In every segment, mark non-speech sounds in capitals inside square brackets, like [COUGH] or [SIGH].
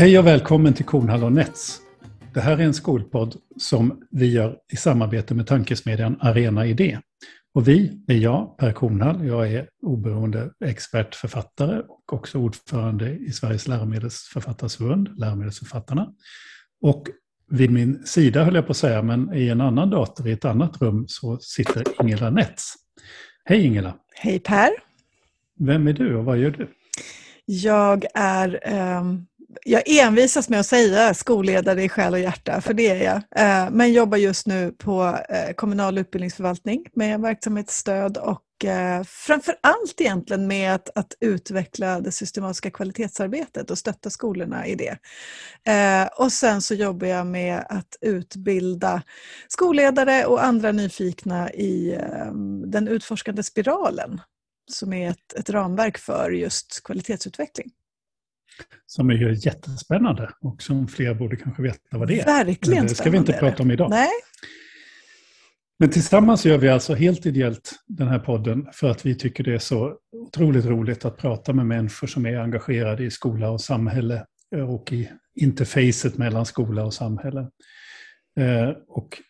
Hej och välkommen till Kornhall Nets. Det här är en skolpodd som vi gör i samarbete med tankesmedjan Arena Idé. Och vi är jag, Per Kornhall. Jag är oberoende expertförfattare och också ordförande i Sveriges läromedelsförfattarförbund, Läromedelsförfattarna. Och vid min sida höll jag på att säga, men i en annan dator i ett annat rum så sitter Ingela Nets. Hej Ingela! Hej Per! Vem är du och vad gör du? Jag är um jag envisas med att säga skolledare i själ och hjärta, för det är jag. Eh, men jobbar just nu på eh, kommunal utbildningsförvaltning med verksamhetsstöd och eh, framför allt egentligen med att, att utveckla det systematiska kvalitetsarbetet och stötta skolorna i det. Och sen så jobbar jag med att utbilda skolledare och andra nyfikna i den utforskande spiralen som är ett, ett ramverk för just kvalitetsutveckling. Som är ju jättespännande och som fler borde kanske veta vad det är. Verkligen Men det ska vi inte prata om idag. Nej. Men tillsammans gör vi alltså helt ideellt den här podden för att vi tycker det är så otroligt roligt att prata med människor som är engagerade i skola och samhälle och i interfacet mellan skola och samhälle. Eh, och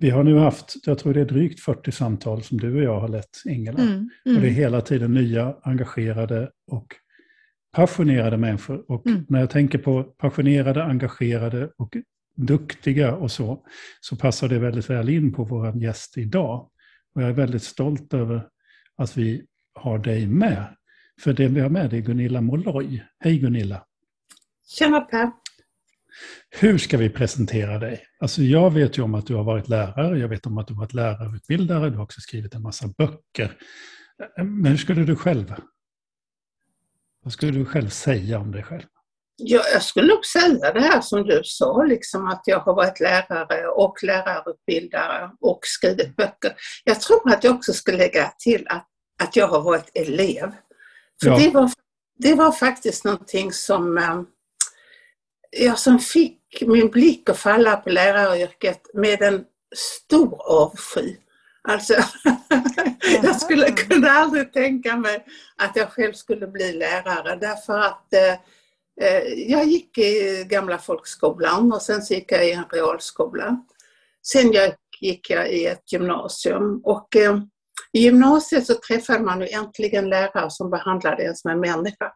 vi har nu haft, jag tror det är drygt 40 samtal som du och jag har lett, Ingela. Mm, mm. Och det är hela tiden nya, engagerade och passionerade människor. Och mm. när jag tänker på passionerade, engagerade och duktiga och så, så passar det väldigt väl in på vår gäst idag. Och jag är väldigt stolt över att vi har dig med. För det vi har med är Gunilla Molloy. Hej Gunilla! Tjena Per! Hur ska vi presentera dig? Alltså jag vet ju om att du har varit lärare, jag vet om att du har varit lärarutbildare, du har också skrivit en massa böcker. Men hur skulle du själv vad skulle du själv säga om dig själv? Ja, jag skulle nog säga det här som du sa, liksom att jag har varit lärare och lärarutbildare och skrivit böcker. Jag tror att jag också skulle lägga till att, att jag har varit elev. För ja. det, var, det var faktiskt någonting som, eh, ja, som fick min blick att falla på läraryrket med en stor avsky. Alltså, [LAUGHS] jag skulle, kunde aldrig tänka mig att jag själv skulle bli lärare därför att eh, eh, jag gick i gamla folkskolan och sen så gick jag i en realskola. Sen jag, gick jag i ett gymnasium och eh, i gymnasiet så träffade man ju äntligen lärare som behandlade en som en människa.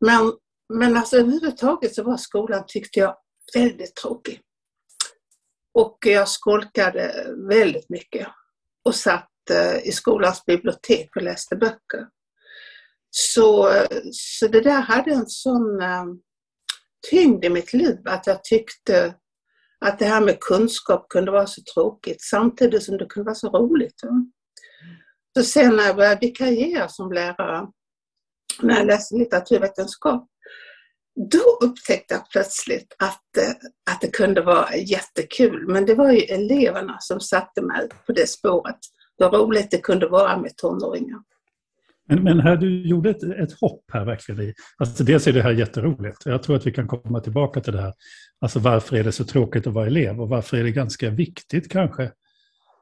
Men, men alltså överhuvudtaget så var skolan, tyckte jag, väldigt tråkig. Och jag skolkade väldigt mycket och satt Eh, i skolans bibliotek och läste böcker. Så, så det där hade en sån eh, tyngd i mitt liv att jag tyckte att det här med kunskap kunde vara så tråkigt samtidigt som det kunde vara så roligt. Så sen när jag började vikariera som lärare, när jag läste litteraturvetenskap, då upptäckte jag plötsligt att, eh, att det kunde vara jättekul. Men det var ju eleverna som satte mig på det spåret. Vad roligt det kunde vara med tonåringar. Men, men här, du gjorde ett, ett hopp här verkligen. Alltså dels är det här jätteroligt. Jag tror att vi kan komma tillbaka till det här. Alltså varför är det så tråkigt att vara elev och varför är det ganska viktigt kanske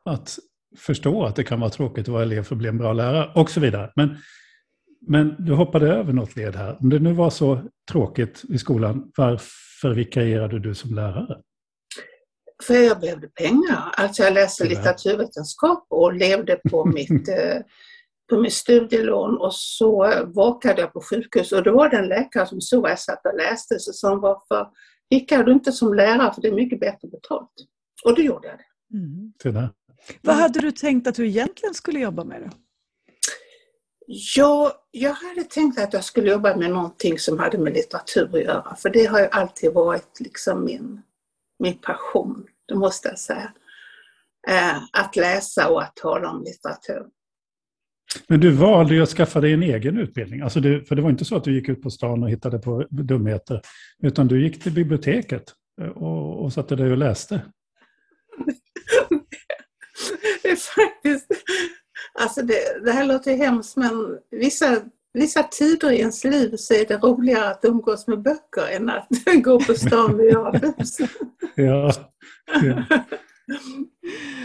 att förstå att det kan vara tråkigt att vara elev för att bli en bra lärare och så vidare. Men men du hoppade över något led här. Om det nu var så tråkigt i skolan, varför vikarierade du som lärare? För jag behövde pengar. Alltså jag läste litteraturvetenskap och levde på [LAUGHS] mitt, eh, på mitt studielån och så vakade jag på sjukhus och då var det en läkare som såg att jag satt och läste så sa varför vikar du inte som lärare för det är mycket bättre betalt? Och då gjorde jag det. Mm. Vad hade du tänkt att du egentligen skulle jobba med? Då? Ja, jag hade tänkt att jag skulle jobba med någonting som hade med litteratur att göra, för det har ju alltid varit liksom min, min passion, det måste jag säga. Eh, att läsa och att tala om litteratur. Men du valde ju att skaffa dig en egen utbildning, alltså du, för det var inte så att du gick ut på stan och hittade på dumheter, utan du gick till biblioteket eh, och, och satte dig och läste. [LAUGHS] det är faktiskt Alltså det, det här låter hemskt men vissa, vissa tider i ens liv så är det roligare att umgås med böcker än att [LAUGHS] gå på stan med radhus. ja, ja.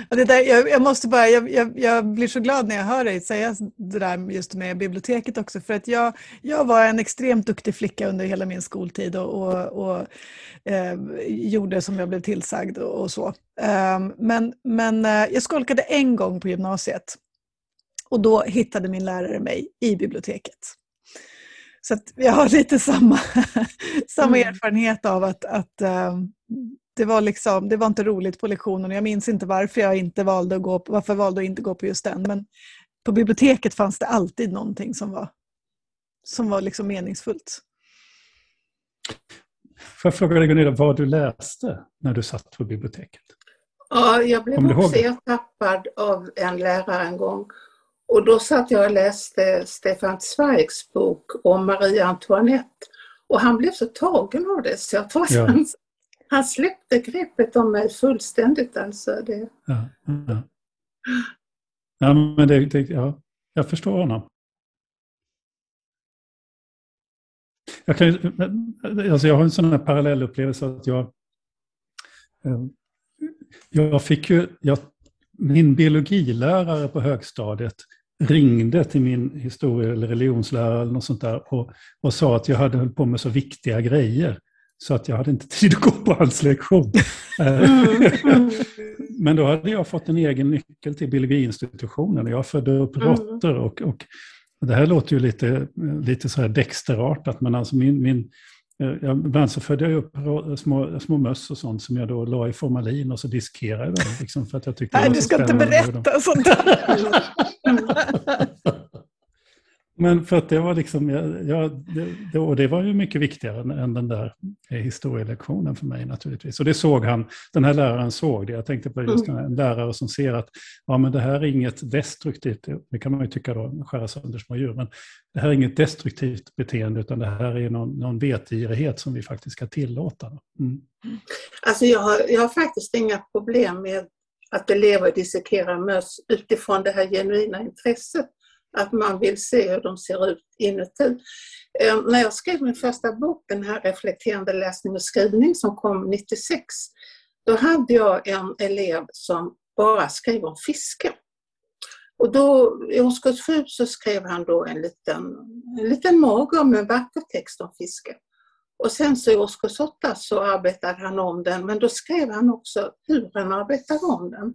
det där, jag, jag, måste bara, jag, jag, jag, blir så glad när jag hör dig säga det där just med biblioteket också. För att jag, jag var en extremt duktig flicka under hela min skoltid och, och, och eh, gjorde som jag blev tillsagd och, och så. Eh, men men eh, jag skolkade en gång på gymnasiet. Och då hittade min lärare mig i biblioteket. Så jag har lite samma, [LAUGHS] samma mm. erfarenhet av att, att um, det, var liksom, det var inte roligt på lektionen. Jag minns inte varför jag inte valde att gå, varför jag valde att inte gå på just den. Men på biblioteket fanns det alltid någonting som var, som var liksom meningsfullt. Får jag fråga dig Gunilla, vad du läste när du satt på biblioteket? Ja, jag blev också ertappad av en lärare en gång. Och då satt jag och läste Stefan Zweigs bok om Marie Antoinette. Och han blev så tagen av det så jag tror att ja. han, han släppte greppet om mig fullständigt. Alltså det. Ja, ja. ja men det, det, ja, jag förstår honom. Jag, kan, alltså jag har en sån här parallell upplevelse att jag, eh, jag fick ju, jag, min biologilärare på högstadiet ringde till min historie eller religionslärare eller något sånt där och, och sa att jag hade hållit på med så viktiga grejer så att jag hade inte [LAUGHS] tid att gå på hans lektion. Mm. [LAUGHS] Men då hade jag fått en egen nyckel till biologiinstitutionen och jag födde upp mm. råttor och, och det här låter ju lite, lite så här Dexterartat, men alltså min, min jag, ibland så födde jag upp små, små möss och sånt som jag då la i formalin och så diskerade jag dem. Liksom för att jag tyckte Nej, du ska inte berätta sånt där. [LAUGHS] [LAUGHS] Men för att det var liksom, ja, det, och det var ju mycket viktigare än, än den där historielektionen för mig naturligtvis. Och det såg han, den här läraren såg det. Jag tänkte på just mm. en lärare som ser att ja, men det här är inget destruktivt, det kan man ju tycka då, skära sönder små djur, men det här är inget destruktivt beteende utan det här är någon, någon vetgirighet som vi faktiskt ska tillåta. Mm. Alltså jag har, jag har faktiskt inga problem med att elever dissekerar möss utifrån det här genuina intresset att man vill se hur de ser ut inuti. Eh, när jag skrev min första bok, den här Reflekterande läsning och skrivning som kom 96, då hade jag en elev som bara skrev om fiske. Och då, I årskurs 7 så skrev han då en liten, en liten mager med vacker text om fiske. Och sen så i årskurs 8 så arbetade han om den, men då skrev han också hur han arbetade om den.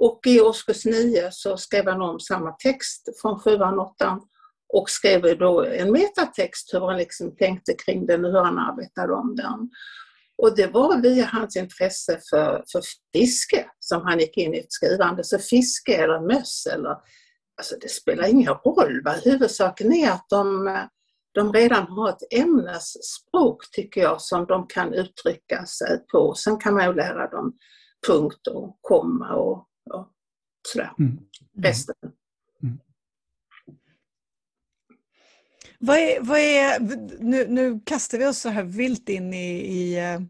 Och i årskurs 9 så skrev han om samma text från 7 och 8 och skrev då en metatext hur han liksom tänkte kring den och hur han arbetade om den. Och det var via hans intresse för, för fiske som han gick in i ett skrivande. Så fiske eller möss eller, alltså det spelar ingen roll. Va? Huvudsaken är att de, de redan har ett ämnesspråk tycker jag som de kan uttrycka sig på. Sen kan man ju lära dem punkt och komma och och sådär. Mm. mm. Resten. Mm. Vad är, vad är, nu, nu kastar vi oss så här vilt in i, i, eh,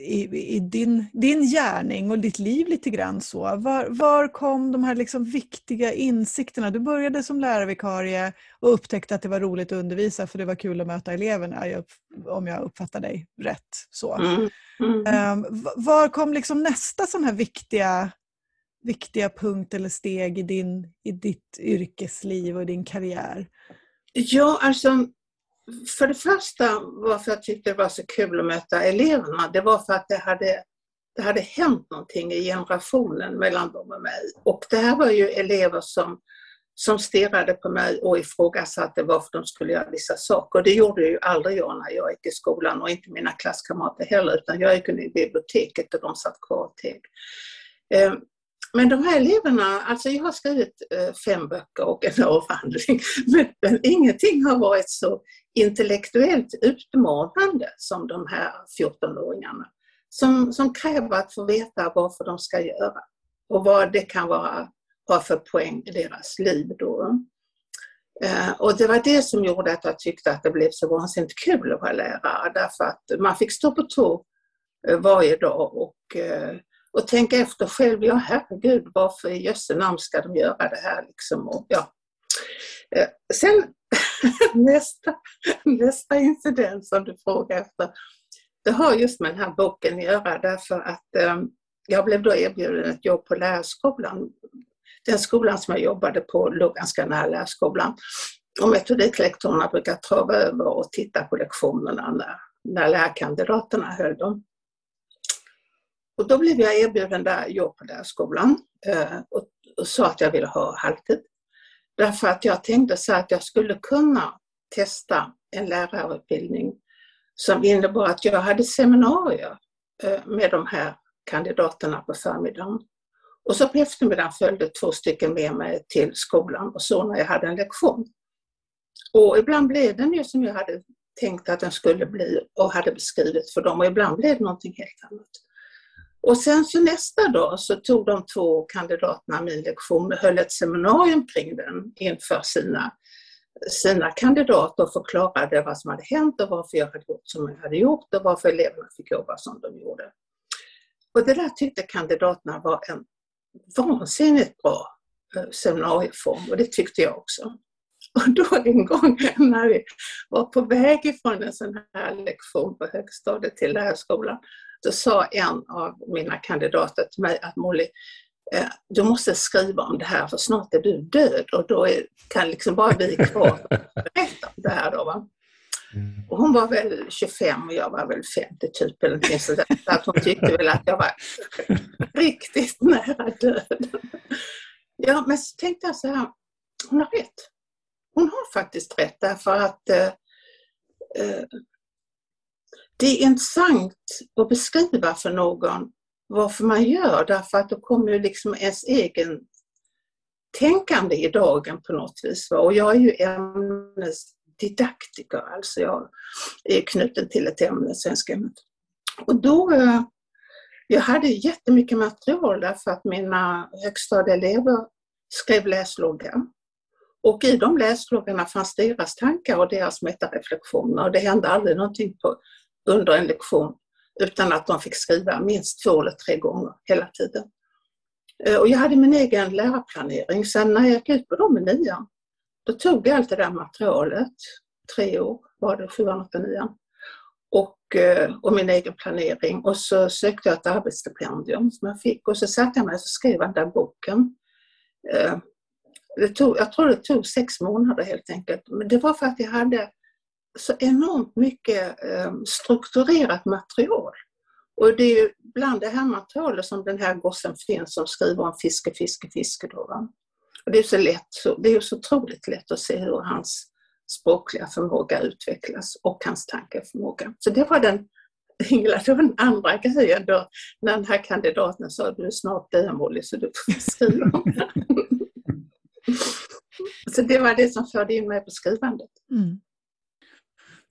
i, i din, din gärning och ditt liv lite grann. Så. Var, var kom de här liksom viktiga insikterna? Du började som lärarvikarie och upptäckte att det var roligt att undervisa för det var kul att möta eleverna, om jag uppfattar dig rätt. Så. Mm. Mm. Um, var kom liksom nästa sån här viktiga, viktiga punkt eller steg i, din, i ditt yrkesliv och din karriär? Ja, alltså för det första varför jag tyckte det var så kul att möta eleverna, det var för att det hade, det hade hänt någonting i generationen mellan dem och mig. Och det här var ju elever som, som stirrade på mig och ifrågasatte varför de skulle göra vissa saker. Det gjorde ju aldrig jag när jag gick i skolan och inte mina klasskamrater heller, utan jag gick in i biblioteket och de satt kvar och ehm, teg. Men de här eleverna, alltså jag har skrivit eh, fem böcker och en [LAUGHS] avhandling, men, men ingenting har varit så intellektuellt utmanande som de här 14-åringarna. Som, som kräver att få veta varför de ska göra och vad det kan vara, ha för poäng i deras liv. Då. Eh, och det var det som gjorde att jag tyckte att det blev så vansinnigt kul att vara lärare därför att man fick stå på tå eh, varje dag och, och tänka efter själv. Ja, herregud, varför i jösse namn ska de göra det här? Liksom? Och, ja. Eh, sen [LAUGHS] nästa, nästa incident som du frågar efter, det har just med den här boken att göra därför att eh, jag blev då erbjuden ett jobb på lärarskolan. Den skolan som jag jobbade på låg ganska nära lärarskolan. Och metodiklektorerna brukar trava över och titta på lektionerna när, när lärarkandidaterna höll dem. Och då blev jag erbjuden där jobb på lärarskolan eh, och, och sa att jag ville ha halvtid. Därför att jag tänkte så att jag skulle kunna testa en lärarutbildning som innebar att jag hade seminarier eh, med de här kandidaterna på förmiddagen. Och så på eftermiddagen följde två stycken med mig till skolan och så när jag hade en lektion. Och ibland blev den ju som jag hade tänkt att den skulle bli och hade beskrivit för dem och ibland blev det någonting helt annat. Och sen så nästa dag så tog de två kandidaterna min lektion och höll ett seminarium kring den inför sina, sina kandidater och förklarade vad som hade hänt och varför jag hade gjort som jag hade gjort och varför eleverna fick jobba som de gjorde. Och det där tyckte kandidaterna var en vansinnigt bra eh, seminarieform och det tyckte jag också. Och då en gång när vi var på väg ifrån en sån här lektion på högstadiet till lärarskolan då sa en av mina kandidater till mig att Molly, eh, du måste skriva om det här för snart är du död och då är, kan liksom bara vi kvar [LAUGHS] berätta om det här. Då, va? Mm. Och hon var väl 25 och jag var väl 50 typ eller någonting sådär. Så att hon tyckte väl att jag var riktigt nära döden. Ja, men så tänkte jag så här, hon har rätt. Hon har faktiskt rätt därför att eh, eh, det är intressant att beskriva för någon varför man gör därför att då kommer ju liksom ens egen tänkande i dagen på något vis. Och jag är ju ämnesdidaktiker, alltså jag är knuten till ett ämne, svenska ämnet. Och då, eh, jag hade jättemycket material därför att mina högstadieelever skrev läsloggar. Och i de läsloggarna fanns deras tankar och deras metareflektioner och det hände aldrig någonting på under en lektion utan att de fick skriva minst två eller tre gånger hela tiden. Eh, och jag hade min egen lärarplanering. Sen när jag gick ut på dem i nian, då tog jag allt det där materialet, tre år var det, sjuan, åttan, nian, och, eh, och min egen planering. Och så sökte jag ett arbetsstipendium som jag fick och så satte jag mig och skrev den där boken. Eh, det tog, jag tror det tog sex månader helt enkelt. Men det var för att jag hade så enormt mycket eh, strukturerat material. Och det är ju bland det här materialet som den här gossen finns som skriver om fiske, fiske, fiske. Då, va? Och det är så lätt, det är så otroligt lätt att se hur hans språkliga förmåga utvecklas och hans tankeförmåga. Så det var den, [LAUGHS] Ingela, det var den andra grejen då när den här kandidaten sa du är snart dömlig så du får skriva om det. [LAUGHS] så det var det som förde in mig på skrivandet. Mm.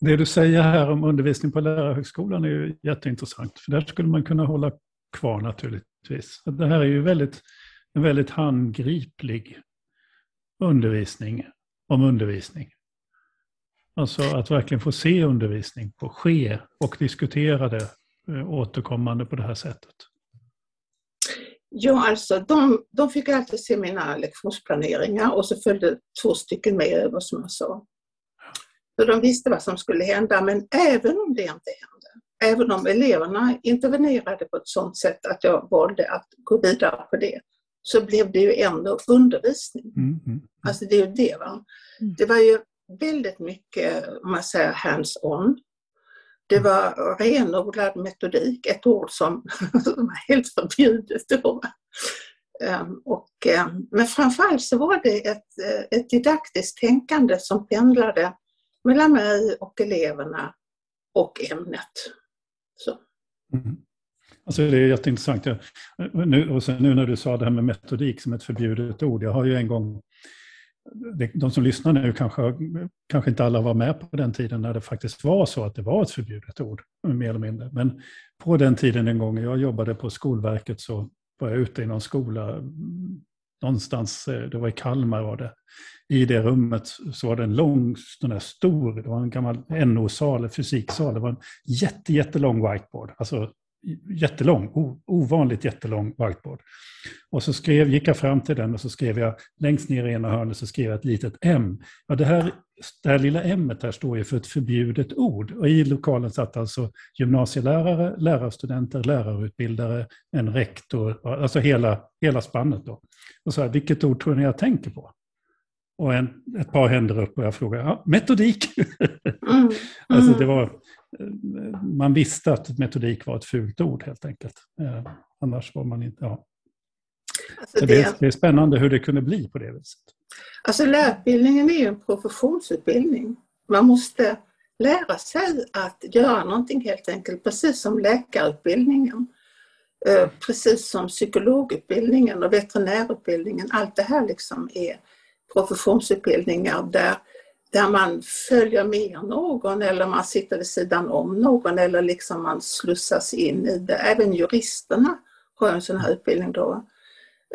Det du säger här om undervisning på lärarhögskolan är ju jätteintressant, för där skulle man kunna hålla kvar naturligtvis. Det här är ju väldigt, en väldigt handgriplig undervisning om undervisning. Alltså att verkligen få se undervisning på ske och diskutera det eh, återkommande på det här sättet. Ja, alltså de, de fick alltid se mina lektionsplaneringar och så följde två stycken med över som jag sa. Så de visste vad som skulle hända, men även om det inte hände, även om eleverna intervenerade på ett sådant sätt att jag valde att gå vidare på det, så blev det ju ändå undervisning. Mm, mm, Alltså det är ju det. Va? Mm. Det var ju väldigt mycket, om man säger hands-on. Det mm. var renodlad metodik, ett ord som [LAUGHS] var helt förbjudet då. Um, och, um, men framförallt så var det ett, eh, ett didaktiskt tänkande som pendlade mellan mig och eleverna och ämnet. Så. Mm. Alltså det är jätteintressant. Jag, nu, och sen nu när du sa det här med metodik som ett förbjudet ord. Jag har ju en gång, de som lyssnar nu kanske, kanske inte alla var med på den tiden när det faktiskt var så att det var ett förbjudet ord, mer eller mindre. Men på den tiden en gång jag jobbade på Skolverket så var jag ute i någon skola, någonstans, eh, det var i Kalmar var det, i det rummet så var det en lång, sån där stor, det var en gammal NO-sal, fysiksal, det var en jätte, jättelång whiteboard, alltså jättelång, ovanligt jättelång whiteboard. Och så skrev, gick jag fram till den och så skrev jag, längst ner i ena hörnet så skrev jag ett litet M. Ja, det, här, det här lilla M här står ju för ett förbjudet ord. Och i lokalen satt alltså gymnasielärare, lärarstudenter, lärarutbildare, en rektor, alltså hela, hela spannet. Då. Och så här, vilket ord tror ni jag tänker på? Och en, ett par händer upp och jag frågar, ja, metodik. [LAUGHS] Mm. alltså det var, man visste att metodik var ett fult ord helt enkelt. Eh, annars var man inte... Ja. Alltså det, det, det, är spännande hur det kunde bli på det viset. Alltså lärarutbildningen är ju en professionsutbildning. Man måste lära sig att göra någonting helt enkelt, precis som läkarutbildningen. Eh, precis som psykologutbildningen och veterinärutbildningen. Allt det här liksom är professionsutbildningar där där man följer med någon eller man sitter vid sidan om någon eller liksom man slussas in i det. Även juristerna har en sån här utbildning då.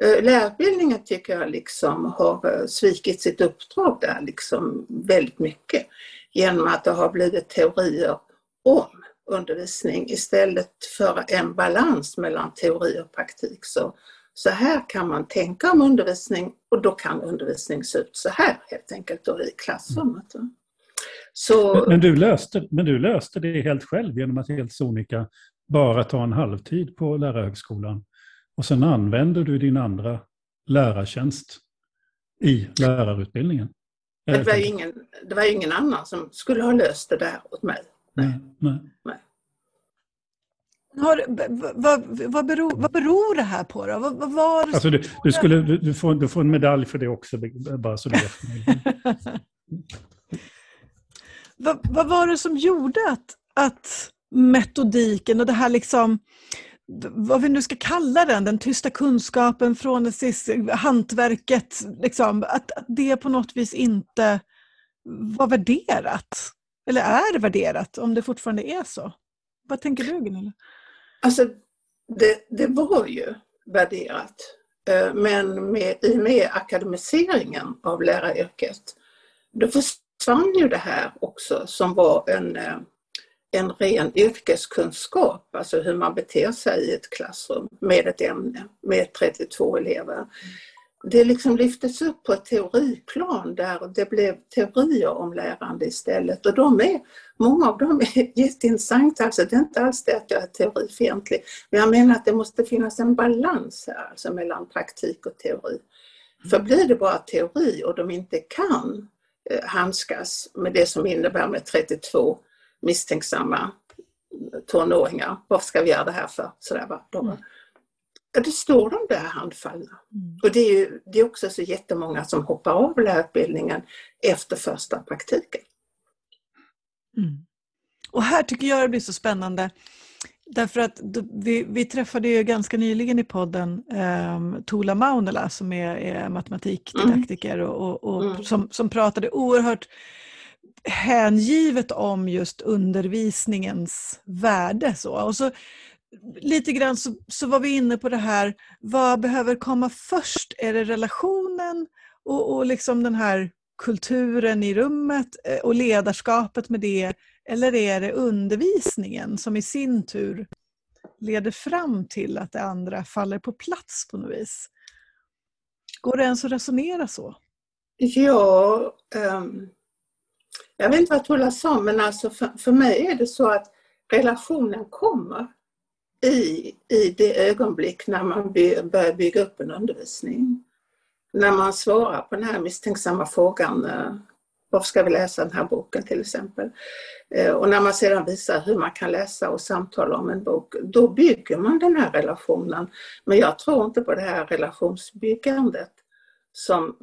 Eh, lärarutbildningen tycker jag liksom har eh, svikit sitt uppdrag där liksom väldigt mycket genom att det har blivit teorier om undervisning istället för en balans mellan teori och praktik. Så så här kan man tänka om undervisning och då kan undervisning se ut så här helt enkelt då i klassrummet. Så... Men, men, du löste, men du löste det helt själv genom att helt sonika bara ta en halvtid på lärarhögskolan. Och sen använder du din andra lärartjänst i lärarutbildningen. Det var, ju ingen, det var ingen annan som skulle ha löst det där åt mig. Nej. nej. nej. Har, vad, vad, beror, vad beror det här på då? Vad, var alltså du, du, skulle, du, får, du får en medalj för det också, bara så du vet. [LAUGHS] vad, vad var det som gjorde att, att metodiken och det här liksom, vad vi nu ska kalla den, den tysta kunskapen från hantverket, liksom, att, att det på något vis inte var värderat? Eller är värderat, om det fortfarande är så? Vad tänker du Gunilla? Alltså, det, det var ju värderat. Eh, men med, i och med akademiseringen av läraryrket, då försvann ju det här också som var en, eh, en ren yrkeskunskap, alltså hur man beter sig i ett klassrum med ett ämne, med 32 elever det liksom lyftes upp på ett teoriplan där det blev teorier om lärande istället. Och de är, många av dem är [LAUGHS] jätteintressanta. Alltså det är inte alls det att jag är teorifientlig. Men jag menar att det måste finnas en balans här, alltså mellan praktik och teori. För blir det bara teori och de inte kan eh, handskas med det som innebär med 32 misstänksamma tonåringar. Varför ska vi göra det här för? Sådär, va? Mm. Ja, det står de där handfallna. Mm. Och det är, ju, det är också så jättemånga som hoppar av lärarutbildningen efter första praktiken. Mm. Och här tycker jag det blir så spännande. Därför att vi, vi träffade ju ganska nyligen i podden eh, Tola Maunela som är, är matematikdidaktiker mm. och, och, och mm. som, som pratade oerhört hängivet om just undervisningens värde. Så. Och så lite grann så, så var vi inne på det här, vad behöver komma först? Är det relationen och, och liksom den här kulturen i rummet eh, och ledarskapet med det? Eller är det undervisningen som i sin tur leder fram till att det andra faller på plats på något vis? Går det ens att resonera så? Ja, um, jag vet inte vad Tulla sa, men alltså för, för mig är det så att relationen kommer i, i det ögonblick när man by, börjar bygga upp en undervisning. När man svarar på den här misstänksamma frågan eh, varför ska vi läsa den här boken till exempel? Eh, och när man sedan visar hur man kan läsa och samtala om en bok, då bygger man den här relationen. Men jag tror inte på det här relationsbyggandet som,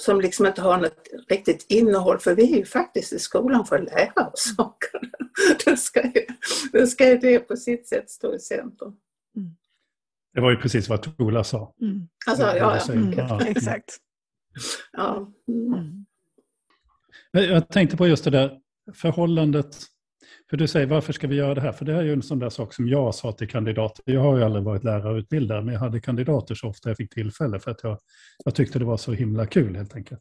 som liksom inte har något riktigt innehåll, för vi är ju faktiskt i skolan för att lära oss saker. [LAUGHS] Då ska ju, då ska ju det på sitt sätt stå i centrum. Mm. Det var ju precis vad Tola sa. Mm. Alltså, ja, ja. Mm. ja. exakt. Ja. Mm. Jag tänkte på just det där förhållandet för du säger varför ska vi göra det här? För det här är ju en sån där sak som jag sa till kandidater. Jag har ju aldrig varit lärarutbildare, men jag hade kandidater så ofta jag fick tillfälle för att jag, jag tyckte det var så himla kul helt enkelt.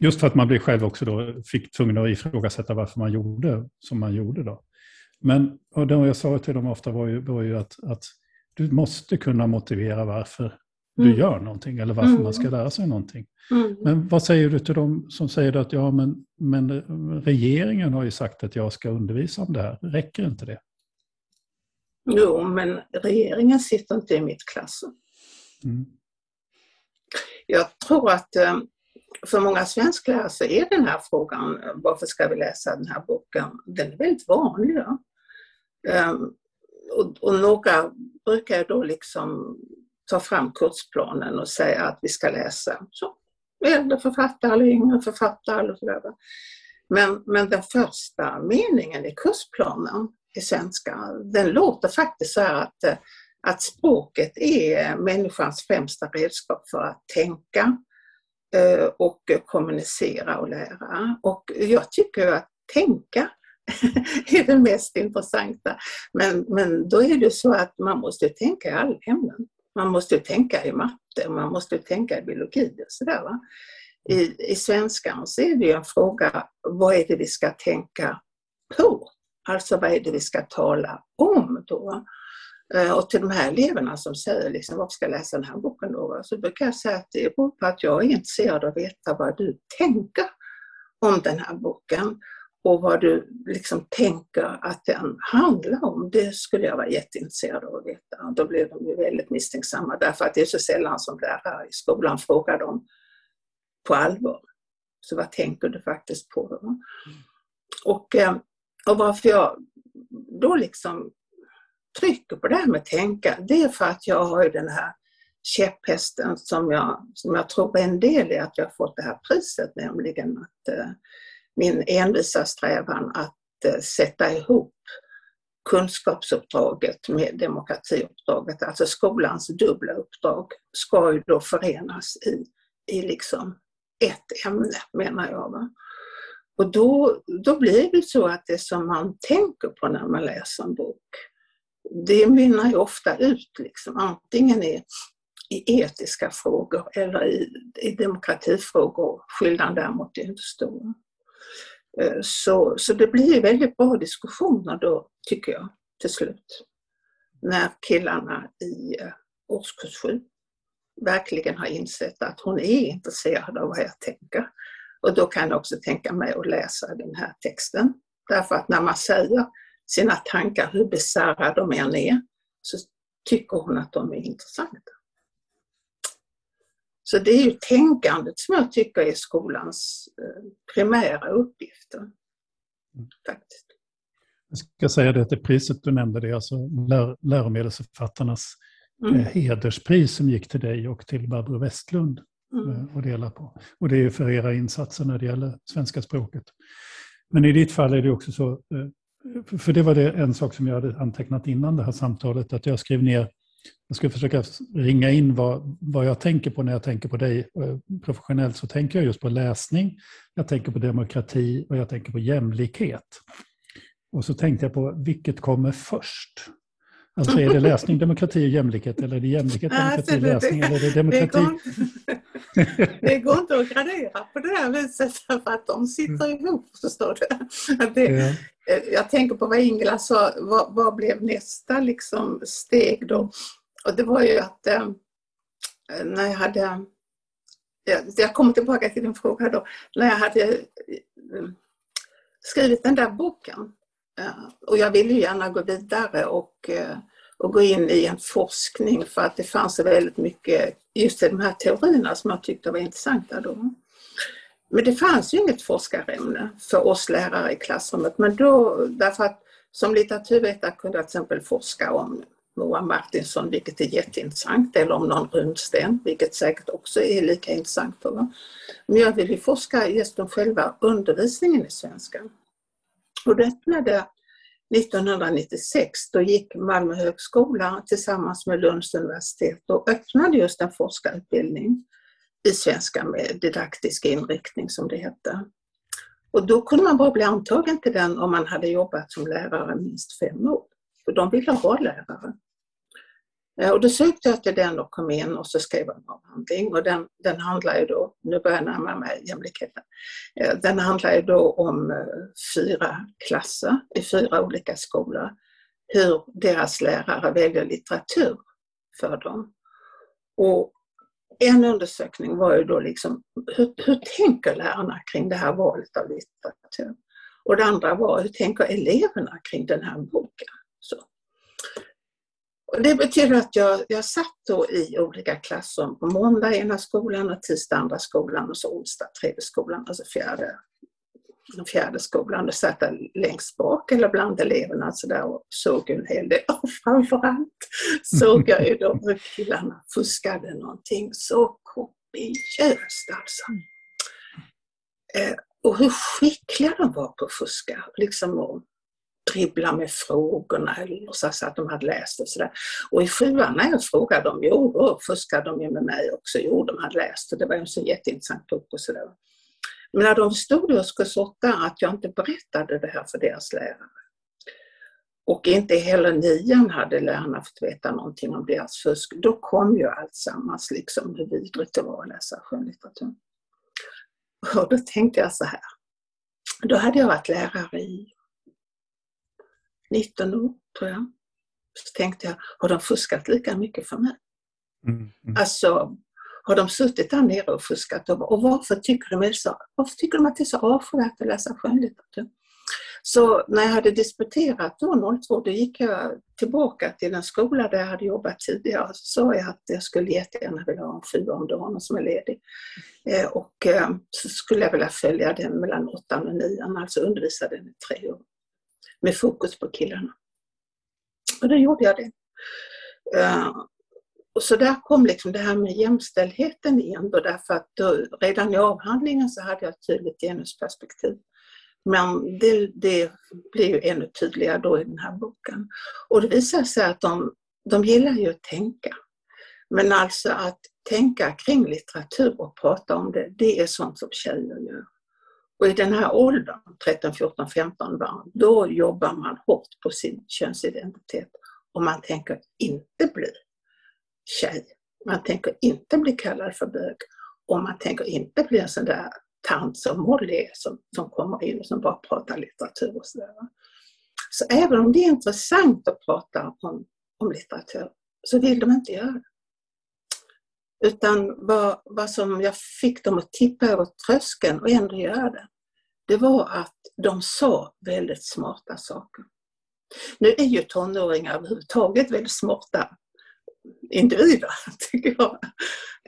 Just för att man blev själv också då fick tvungen att ifrågasätta varför man gjorde som man gjorde då. Men och det jag sa till dem ofta var ju, var ju att, att du måste kunna motivera varför du mm. gör någonting eller varför mm. man ska lära sig någonting. Mm. Men vad säger du till dem som säger att ja, men, men regeringen har ju sagt att jag ska undervisa om det här. Räcker inte det? Jo, men regeringen sitter inte i mitt klassrum. Mm. Jag tror att eh, för många svensklärare så är den här frågan, varför ska vi läsa den här boken, den är väldigt vanlig. Ja. Ehm, och, och några brukar då liksom ta fram kursplanen och säga att vi ska läsa så, äldre författare eller yngre författare. Eller sådär. Men, men den första meningen i kursplanen i svenska, den låter faktiskt så här att, att språket är människans främsta redskap för att tänka eh, och kommunicera och lära. Och jag tycker att tänka [LAUGHS] är det mest intressanta. Men, men då är det så att man måste tänka i alla ämnen. Man måste tänka i matte, man måste tänka i biologi och sådär. Va? I, I svenskan så är det ju en fråga, vad är det vi ska tänka på? Alltså vad är det vi ska tala om då? Eh, och till de här eleverna som säger liksom, varför ska jag läsa den här boken då? Så brukar jag säga att det beror på att jag är intresserad av att veta vad du tänker om den här boken och vad du liksom tänker att den handlar om, det skulle jag vara jätteintresserad av att veta. Då blir de ju väldigt misstänksamma därför att det är så sällan som lärare i skolan frågar dem på allvar. Så vad tänker du faktiskt på? Då? Och, eh, och varför jag då liksom trycker på det här med tänka, det är för att jag har ju den här käpphästen som jag, som jag tror är en del i att jag fått det här priset, nämligen att eh, min envisa strävan att eh, sätta ihop kunskapsuppdraget med demokratiuppdraget, alltså skolans dubbla uppdrag, ska ju då förenas i, i liksom ett ämne menar jag. Va? Och då, då blir det så att det som man tänker på när man läser en bok, det mynnar ju ofta ut liksom, antingen i, i etiska frågor eller i, i demokratifrågor. Skillnaden däremot är inte stor. Eh, så, så det blir väldigt bra diskussioner då, tycker jag, till slut. När killarna i eh, årskurs 7 verkligen har insett att hon är intresserad av vad jag tänker. Och då kan jag också tänka mig att läsa den här texten. Därför att när man säger sina tankar, hur bisarra de än är, så tycker hon att de är intressanta. Så det är ju tänkandet som jag tycker är skolans eh, primära uppgifter. Mm. Faktiskt. Jag ska säga det att det priset du nämnde, det är alltså lär, läromedelsförfattarnas mm. Eh, hederspris som gick till dig och till Barbro Westlund mm. Eh, att dela på. Och det är för era insatser när det gäller svenska språket. Men i ditt fall är det också så, för det var det en sak som jag hade antecknat innan det här samtalet, att jag skrev ner jag ska försöka ringa in vad, vad jag tänker på när jag tänker på dig eh, professionellt. Så tänker jag just på läsning, jag tänker på demokrati och jag tänker på jämlikhet. Och så tänkte jag på vilket kommer först? Alltså är det läsning, demokrati och jämlikhet eller är det jämlikhet, demokrati, alltså, läsning eller är det demokrati? Det går, inte, det går inte att gradera på det där viset för att de sitter mm. ihop, förstår du. Det, ja. Eh, jag tänker på vad Ingela sa, vad, vad, blev nästa liksom steg då? Och det var ju att eh, när jag hade, jag kommer tillbaka till din fråga då, när jag hade eh, skrivit den där boken eh, och jag ville gärna gå vidare och, eh, och gå in i en forskning för att det fanns väldigt mycket just i de här teorierna som jag tyckte var intressanta då. Men det fanns ju inget forskarämne för oss lärare i klassrummet. Men då, därför att som litteraturvetare kunde jag till exempel forska om Moa Martinsson, vilket är jätteintressant, eller om någon runsten, vilket säkert också är lika intressant. Då. Men jag ville forska just om själva undervisningen i svenska. Och det öppnade 1996, då gick Malmö högskola tillsammans med Lunds universitet och öppnade just en forskarutbildning i svenska med didaktisk inriktning som det hette. Och då kunde man bara bli antagen till den om man hade jobbat som lärare minst fem år. För de ville ha lärare. Eh, och då sökte jag till den och kom in och så skrev jag en avhandling och den, den handlar ju då, nu börjar jag närma mig jämlikheten, eh, den handlar ju då om eh, fyra klasser i fyra olika skolor, hur deras lärare väljer litteratur för dem. Och en undersökning var ju då liksom, hur, hur tänker lärarna kring det här valet av litteratur? Och det andra var, hur tänker eleverna kring den här boken? Så. Och det betyder att jag, jag satt då i olika klassrum. på måndag ena skolan och tisdag andra skolan och så onsdag tredje skolan, alltså fjärde, fjärde skolan. Och satt längst bak eller bland eleverna så där och såg en hel del. Och framförallt såg jag ju då hur killarna fuskade någonting så kopiöst alltså. Eh, och hur skickliga de var på att fuska. Liksom och dribbla med frågorna eller låtsas att de hade läst och sådär. Och i sjuan när jag frågade dem, jo fuskade de ju med mig också. Jo, de hade läst och det var en så jätteintressant bok och sådär. Men när de förstod i årskurs åtta att jag inte berättade det här för deras lärare och inte heller nian hade lärarna fått veta någonting om deras fusk, då kom ju alltsammans, liksom hur vidrigt det var att läsa skönlitteratur. Och då tänkte jag så här. Då hade jag varit lärare i 19 år, tror jag. Så tänkte jag, har de fuskat lika mycket för mig? Mm, mm. Alltså, har de suttit där nere och fuskat och, och varför, tycker de så, varför tycker de att det är så avskyvärt att läsa skönlitteratur? Så när jag hade disputerat då 02, då gick jag tillbaka till den skola där jag hade jobbat tidigare så sa jag att jag skulle jättegärna vilja ha en fyra om dagen som är ledig. Eh, och eh, så skulle jag vilja följa den mellan åttan och nian, alltså undervisa den i tre år. Med fokus på killarna. Och då gjorde jag det. Eh, och så där kom liksom det här med jämställdheten in då, därför att då, redan i avhandlingen så hade jag ett tydligt genusperspektiv. Men det, det blir ju ännu tydligare då i den här boken. Och det visar sig att de, de gillar ju att tänka. Men alltså att tänka kring litteratur och prata om det, det är sånt som tjejer gör. Och i den här åldern, 13, 14, 15 barn, då jobbar man hårt på sin könsidentitet. Och man tänker inte bli tjej. Man tänker inte bli kallad för bög. Och man tänker inte bli en sån där tant som Molly är som, som kommer in och som bara pratar litteratur och sådär. Så även om det är intressant att prata om, om litteratur så vill de inte göra det. Utan vad, vad som jag fick dem att tippa över tröskeln och ändå göra det, det var att de sa väldigt smarta saker. Nu är ju tonåringar överhuvudtaget väldigt smarta individer, [LAUGHS] tycker jag.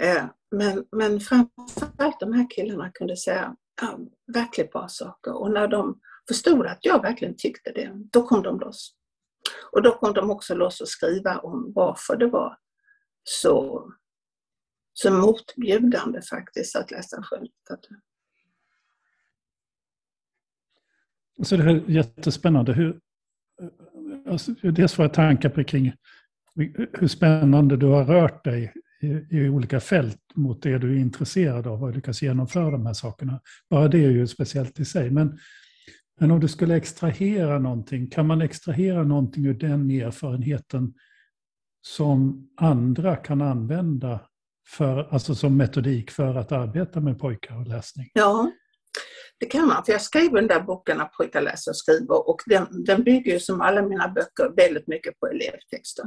Eh, men, men framförallt de här killarna kunde säga ja, verkligt bra saker och när de förstod att jag verkligen tyckte det, då kom de loss. Och då kom de också loss och skriva om varför det var så, så motbjudande faktiskt att läsa skönlitteratur. Så det här är jättespännande. Hur, alltså, dels får jag tankar kring hur spännande du har rört dig i, i, olika fält mot det du är intresserad av och lyckas genomföra de här sakerna. Bara det är ju speciellt i sig. Men, men om du skulle extrahera någonting, kan man extrahera någonting ur den erfarenheten som andra kan använda för, alltså som metodik för att arbeta med pojkar och läsning? Ja, det kan man. För jag skrev den där boken När pojkar läser och skriver och den, den bygger ju som alla mina böcker väldigt mycket på elevtexter.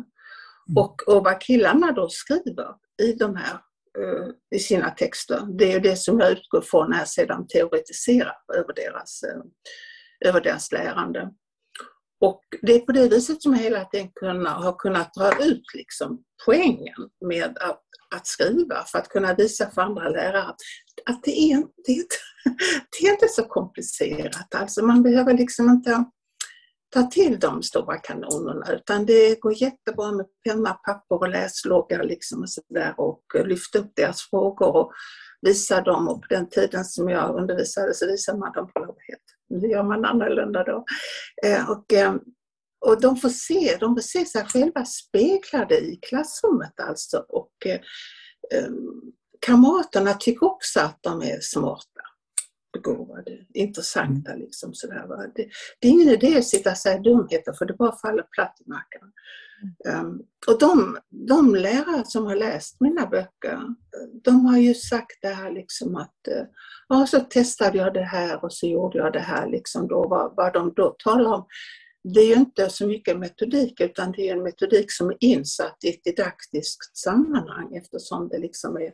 Mm. Och, och vad killarna då skriver i de här eh, i sina texter, det är det som jag utgår från när jag sedan teoretiserar över deras, eh, över deras lärande. Och det är på det viset som jag hela tiden kunna, har kunnat dra ut liksom poängen med att, att skriva för att kunna visa för andra lärare att det är, det, är inte, [LAUGHS] det är inte så komplicerat. Alltså man behöver liksom inte ta till de stora kanonerna utan det går jättebra med penna, papper och läsloggar liksom och, sådär och lyfta upp deras frågor och visa dem. Och på den tiden som jag undervisade så visade man dem på lobbhet. Nu gör man annorlunda då. Eh, och, eh, och de får se, de får se sig själva speglade i klassrummet alltså. Och eh, kamraterna tycker också att de är smarta begåvade, intressanta. Mm. Liksom, sådär, va? Det, det, är ingen idé att sitta och säga dumheter för det bara faller platt i marken. Um, och de, de lärare som har läst mina böcker, de har ju sagt det här liksom att ja, så testade jag det här och så gjorde jag det här. Liksom då, vad, vad de då talar om det är ju inte så mycket metodik utan det är en metodik som är insatt i ett didaktiskt sammanhang eftersom det liksom är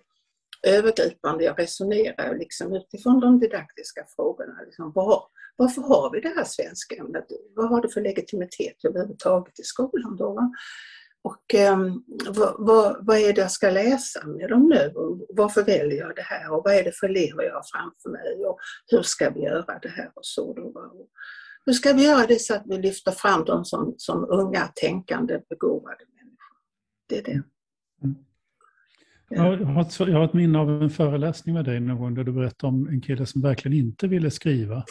övergripande. Jag resonerar liksom utifrån de didaktiska frågorna. Liksom, var, varför har vi det här svenska ämnet? Vad har det för legitimitet överhuvudtaget i skolan då? Och um, vad, vad, vad, är det jag ska läsa med dem nu? Och varför väljer jag det här? Och vad är det för elever jag har framför mig? Och hur ska vi göra det här? Och så då, och hur ska vi göra det så att vi lyfter fram dem som, som unga, tänkande, begåvade människor? Det är det. Mm. Jag har, ett, jag har ett minne av en föreläsning med dig någon gång där du berättade om en kille som verkligen inte ville skriva.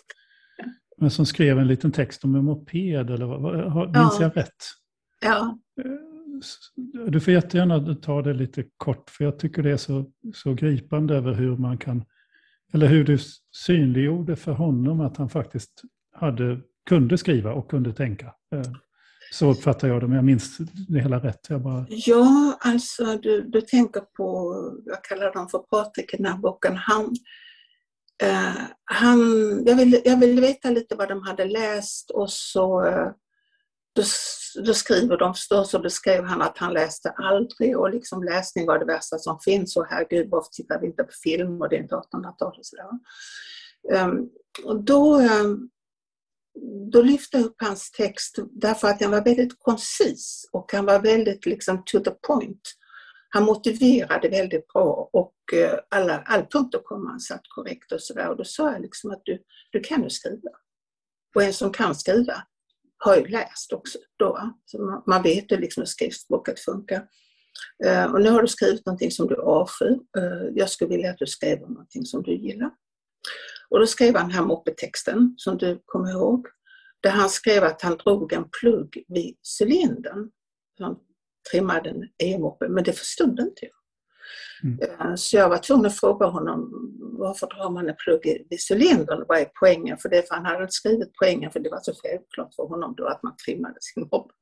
Men som skrev en liten text om en moped, eller vad, minns ja. jag rätt? Ja. Eh, du får jättegärna ta det lite kort, för jag tycker det är så, så gripande över hur man kan, eller hur du synliggjorde för honom att han faktiskt hade, kunde skriva och kunde tänka. Så uppfattar jag det, men jag minns det hela rätt. Jag bara... Ja, alltså du, du tänker på, jag kallar dem för Patrik i den här boken, han, eh, han, jag, ville, jag ville veta lite vad de hade läst och så eh, då, då, skriver de förstås och då skrev han att han läste aldrig och liksom läsning var det värsta som finns och herregud varför tittar vi inte på film och det är inte 1800-tal och sådär. Um, ehm, och då, um, då lyfte jag upp hans text därför att den var väldigt koncis och han var väldigt liksom to the point. Han motiverade väldigt bra och eh, alla, alla punkter kom han satt korrekt och sådär. Och då sa jag liksom att du, du kan ju skriva. Och en som kan skriva har ju läst också då. Så man, man vet ju liksom hur skriftspråket funkar. Eh, och nu har du skrivit någonting som du avskyr. Eh, jag skulle vilja att du skriver någonting som du gillar. Och då skrev han den här moppetexten som du kommer ihåg. Där han skrev att han drog en plugg vid cylindern. Han trimmade en e-moppe, men det förstod inte jag. Mm. Eh, så jag var tvungen att fråga honom varför drar man en plugg vid cylindern? Vad är poängen för det? För han hade inte skrivit poängen för det var så självklart för honom då att man trimmade sin moppe.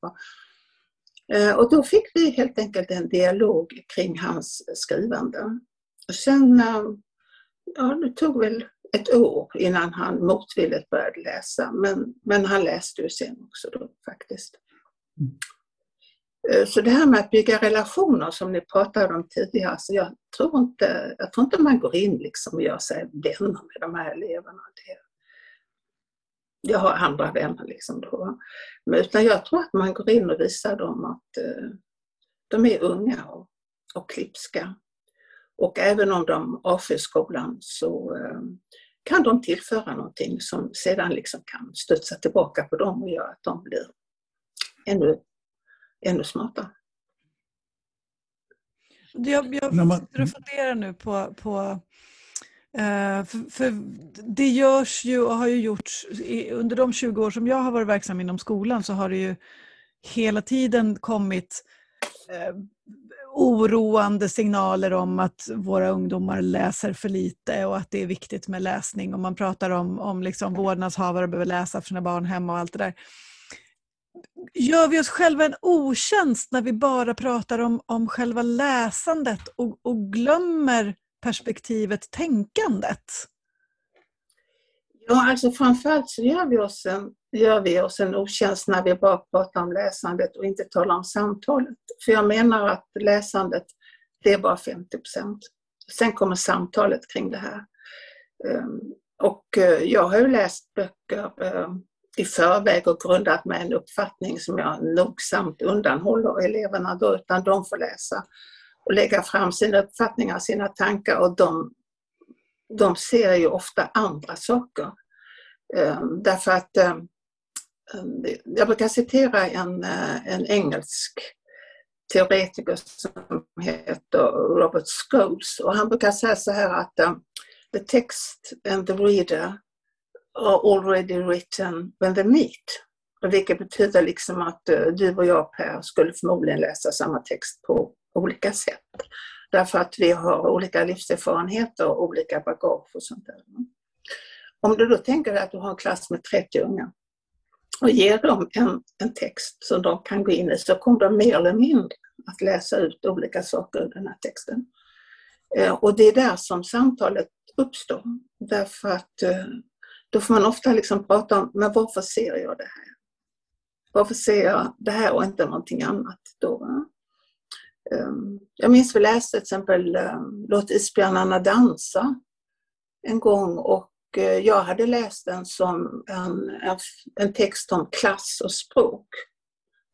Eh, och då fick vi helt enkelt en dialog kring hans skrivande. Och sen, eh, ja det tog väl ett år innan han motvilligt började läsa. Men, men han läste ju sen också då faktiskt. Mm. Eh, så det här med att bygga relationer som ni pratade om tidigare, så jag tror inte, jag tror inte man går in liksom och gör sig vänner med de här eleverna. Det, jag har andra vänner liksom då. Men, utan jag tror att man går in och visar dem att eh, de är unga och, och klipska. Och även om de avskyr skolan så eh, kan de tillföra någonting som sedan liksom kan studsa tillbaka på dem och göra att de blir ännu, ännu smartare. Jag, jag sitter och funderar nu på, på uh, för, för, det görs ju och har ju gjorts, under de 20 år som jag har varit verksam inom skolan så har det ju hela tiden kommit uh, oroande signaler om att våra ungdomar läser för lite och att det är viktigt med läsning. Och man pratar om, om liksom vårdnadshavare behöver läsa för sina barn hemma och allt det där. Gör vi oss själva en otjänst när vi bara pratar om, om själva läsandet och, och glömmer perspektivet tänkandet? Ja, alltså framförallt så gör vi, oss en, gör vi oss en otjänst när vi bara pratar om läsandet och inte talar om samtalet. För jag menar att läsandet, det är bara 50. Sen kommer samtalet kring det här. Ehm, och eh, jag har ju läst böcker eh, i förväg och grundat med en uppfattning som jag nogsamt undanhåller eleverna då, utan de får läsa och lägga fram sina uppfattningar, sina tankar och de de ser ju ofta andra saker. Ehm, därför att ehm, Ehm, jag brukar citera en, eh, en engelsk teoretiker som heter Robert Scholes och han brukar säga så här att ehm, the text and the reader are already written when they meet. Vilket betyder liksom att eh, du och jag Per skulle förmodligen läsa samma text på olika sätt. Därför att vi har olika livserfarenheter och olika bagage och sånt där. om du då tänker dig att du har en klass med 30 unga och ger dem en, en text som de kan gå in i så kommer de mer eller mindre att läsa ut olika saker ur den här texten. Eh, och det är där som samtalet uppstår. Därför att eh, då får man ofta liksom prata om, men varför ser jag det här? Varför ser jag det här och inte någonting annat? Då, ehm, jag minns vi läste till exempel eh, Låt isbjörnarna dansa en gång och jag hade läst den som en, en text om klass och språk.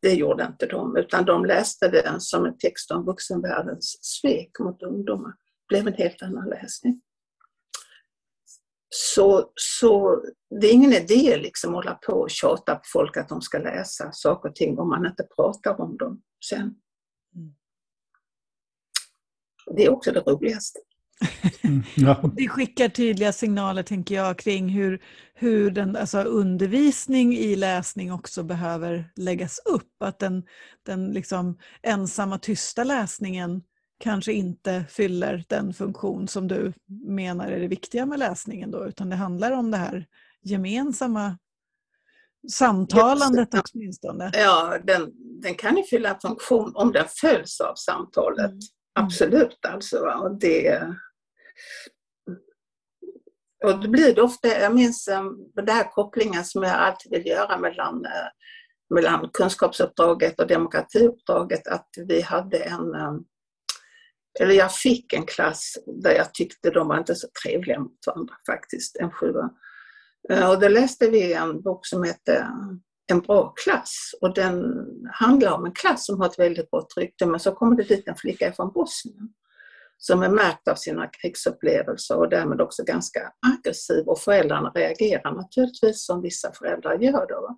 Det gjorde inte de, utan de läste den som en text om vuxenvärldens svek mot ungdomar. Det blev en helt annan läsning. Så, så det är ingen idé liksom att hålla på och tjata på folk att de ska läsa saker och ting om man inte pratar om dem sen. Mm. Det är också det roligaste. Mm, ja. Det skickar tydliga signaler, tänker jag, kring hur, hur den, alltså undervisning i läsning också behöver läggas upp. Att den, den liksom ensamma, tysta läsningen kanske inte fyller den funktion som du menar är det viktiga med läsningen då, utan det handlar om det här gemensamma samtalandet ja, åtminstone. Ja, den, den kan ju fylla funktion om den följs av samtalet. Mm. Absolut alltså. Och det, och då blir det ofta, jag minns eh, den här kopplingen som jag alltid vill göra mellan, eh, mellan kunskapsuppdraget och demokratiuppdraget, att vi hade en eh, eller jag fick en klass där jag tyckte de var inte så trevliga mot varandra faktiskt, en sjua. Och då läste vi en bok som hette En bra klass och den handlar om en klass som har ett väldigt gott rykte men så kommer det dit en flicka från Bosnien som är märkt av sina krigsupplevelser och därmed också ganska aggressiv och föräldrarna reagerar naturligtvis som vissa föräldrar gör då.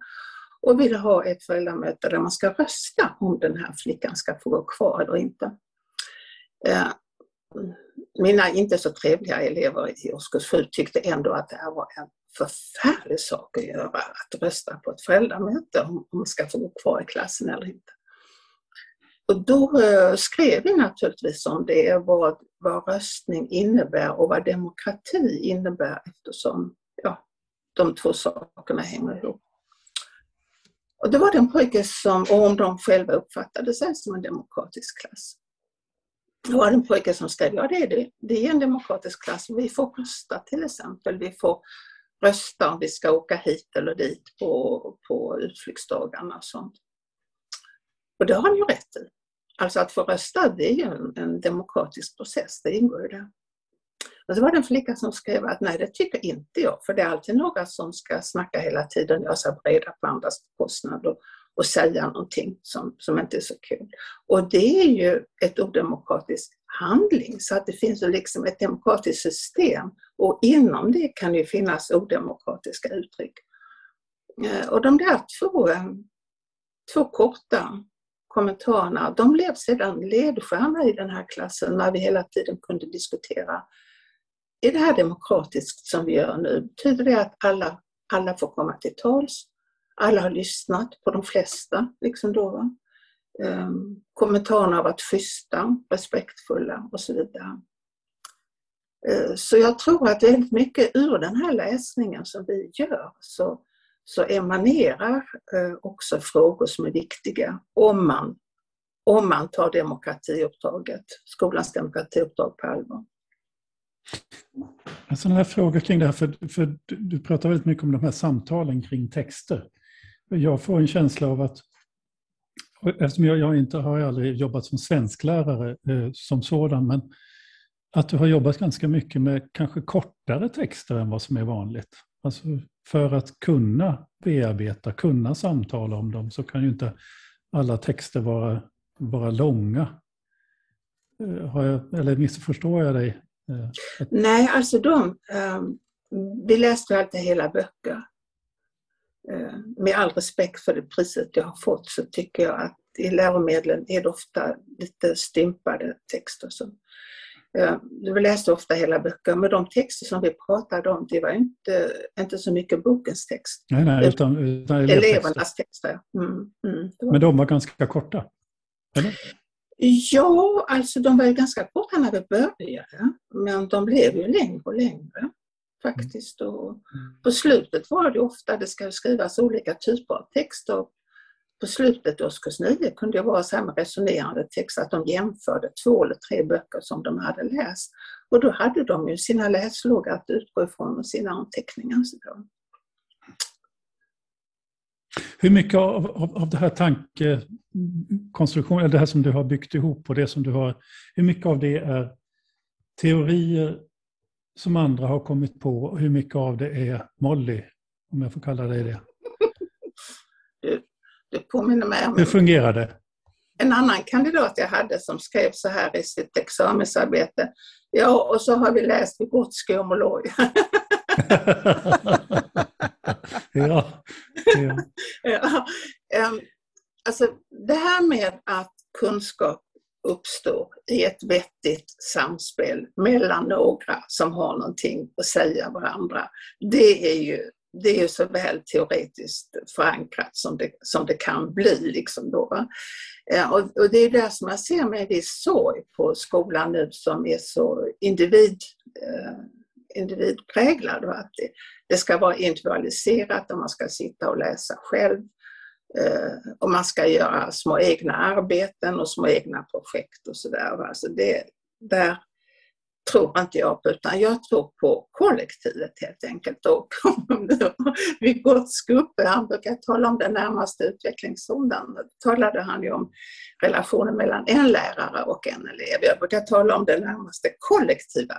Och vill ha ett föräldramöte där man ska rösta om den här flickan ska få gå kvar eller inte. Eh, mina inte så trevliga elever i årskurs 7 tyckte ändå att det här var en förfärlig sak att göra, att rösta på ett föräldramöte om man ska få gå kvar i klassen eller inte. Och då eh, skrev vi naturligtvis om det, vad, vad röstning innebär och vad demokrati innebär eftersom ja, de två sakerna hänger ihop. Och det var den pojke som, och om de själva uppfattade sig som en demokratisk klass. Det var en pojke som skrev, ja det är det. Det är en demokratisk klass. Vi får rösta till exempel. Vi får rösta om vi ska åka hit eller dit på, på utflyktsdagarna och sånt. Och det har han ju rätt i. Alltså att få rösta, det är ju en, en demokratisk process, det ingår ju där. Och så var det en flicka som skrev att nej, det tycker inte jag, för det är alltid några som ska snacka hela tiden, göra sig breda på andras bekostnad och, och säga någonting som, som inte är så kul. Och det är ju ett odemokratisk handling, så att det finns ju liksom ett demokratiskt system och inom det kan det finnas odemokratiska uttryck. Eh, och de där två, eh, två korta kommentarerna, de blev sedan ledstjärna i den här klassen när vi hela tiden kunde diskutera är det här demokratiskt som vi gör nu? Betyder det att alla, alla får komma till tals? Alla har lyssnat på de flesta, liksom då. Um, kommentarerna har varit schyssta, respektfulla och så vidare. Uh, så jag tror att väldigt mycket ur den här läsningen som vi gör så, så emanerar eh, också frågor som är viktiga om man, om man tar demokratiuppdraget, skolans demokratiuppdrag på allvar. En sån här fråga kring det här, för, för du, du pratar väldigt mycket om de här samtalen kring texter. Jag får en känsla av att, eftersom jag, jag inte har aldrig jobbat som svensklärare eh, som sådan, men att du har jobbat ganska mycket med kanske kortare texter än vad som är vanligt. Alltså för att kunna bearbeta, kunna samtala om dem så kan ju inte alla texter vara, vara långa. Eh, har jag, eller missförstår jag dig? Eh, Nej, alltså de, um, vi läste alltid hela böcker. Uh, med all respekt för det priset jag har fått så tycker jag att i läromedlen är det ofta lite stympade texter. som uh, vi läste ofta hela böcker, men de texter som vi pratade om, det var inte, inte så mycket bokens text. Nej, nej, utan, utan elevernas texter. Mm, mm, men de var ganska korta? Eller? Ja, alltså de var ju ganska korta när vi började, men de blev ju längre och längre. faktiskt. Och mm. på slutet var det ofta, det ska skrivas olika typer av texter. På slutet i årskurs 9 kunde det vara så här med resonerande text att de jämförde två eller tre böcker som de hade läst. Och då hade de ju sina läsloggar att utgå ifrån och sina anteckningar. Hur mycket av, av, av det här tankekonstruktionen, det här som du har byggt ihop och det som du har, hur mycket av det är teorier som andra har kommit på och hur mycket av det är Molly, om jag får kalla dig det? [LAUGHS] Du påminner mig om... Hur fungerar det? En annan kandidat jag hade som skrev så här i sitt examensarbete. Ja, och så har vi läst och Molloy. [LAUGHS] ja. ja. [LAUGHS] ja. Um, alltså, det här med att kunskap uppstår i ett vettigt samspel mellan några som har någonting att säga varandra. Det är ju, det är ju så väl teoretiskt förankrat som det, som det kan bli. Liksom då, eh, och, och, det är det som jag ser med en viss sorg på skolan nu som är så individ, eh, individpräglad. Att det, det ska vara individualiserat och man ska sitta och läsa själv. Eh, och man ska göra små egna arbeten och små egna projekt och sådär. Alltså det, där tror inte jag på, utan jag tror på kollektivet helt enkelt. Och [LAUGHS] vid Gottskuppe, han brukar tala om den närmaste utvecklingszonen, talade han ju om relationen mellan en lärare och en elev. Jag brukar tala om den närmaste kollektiva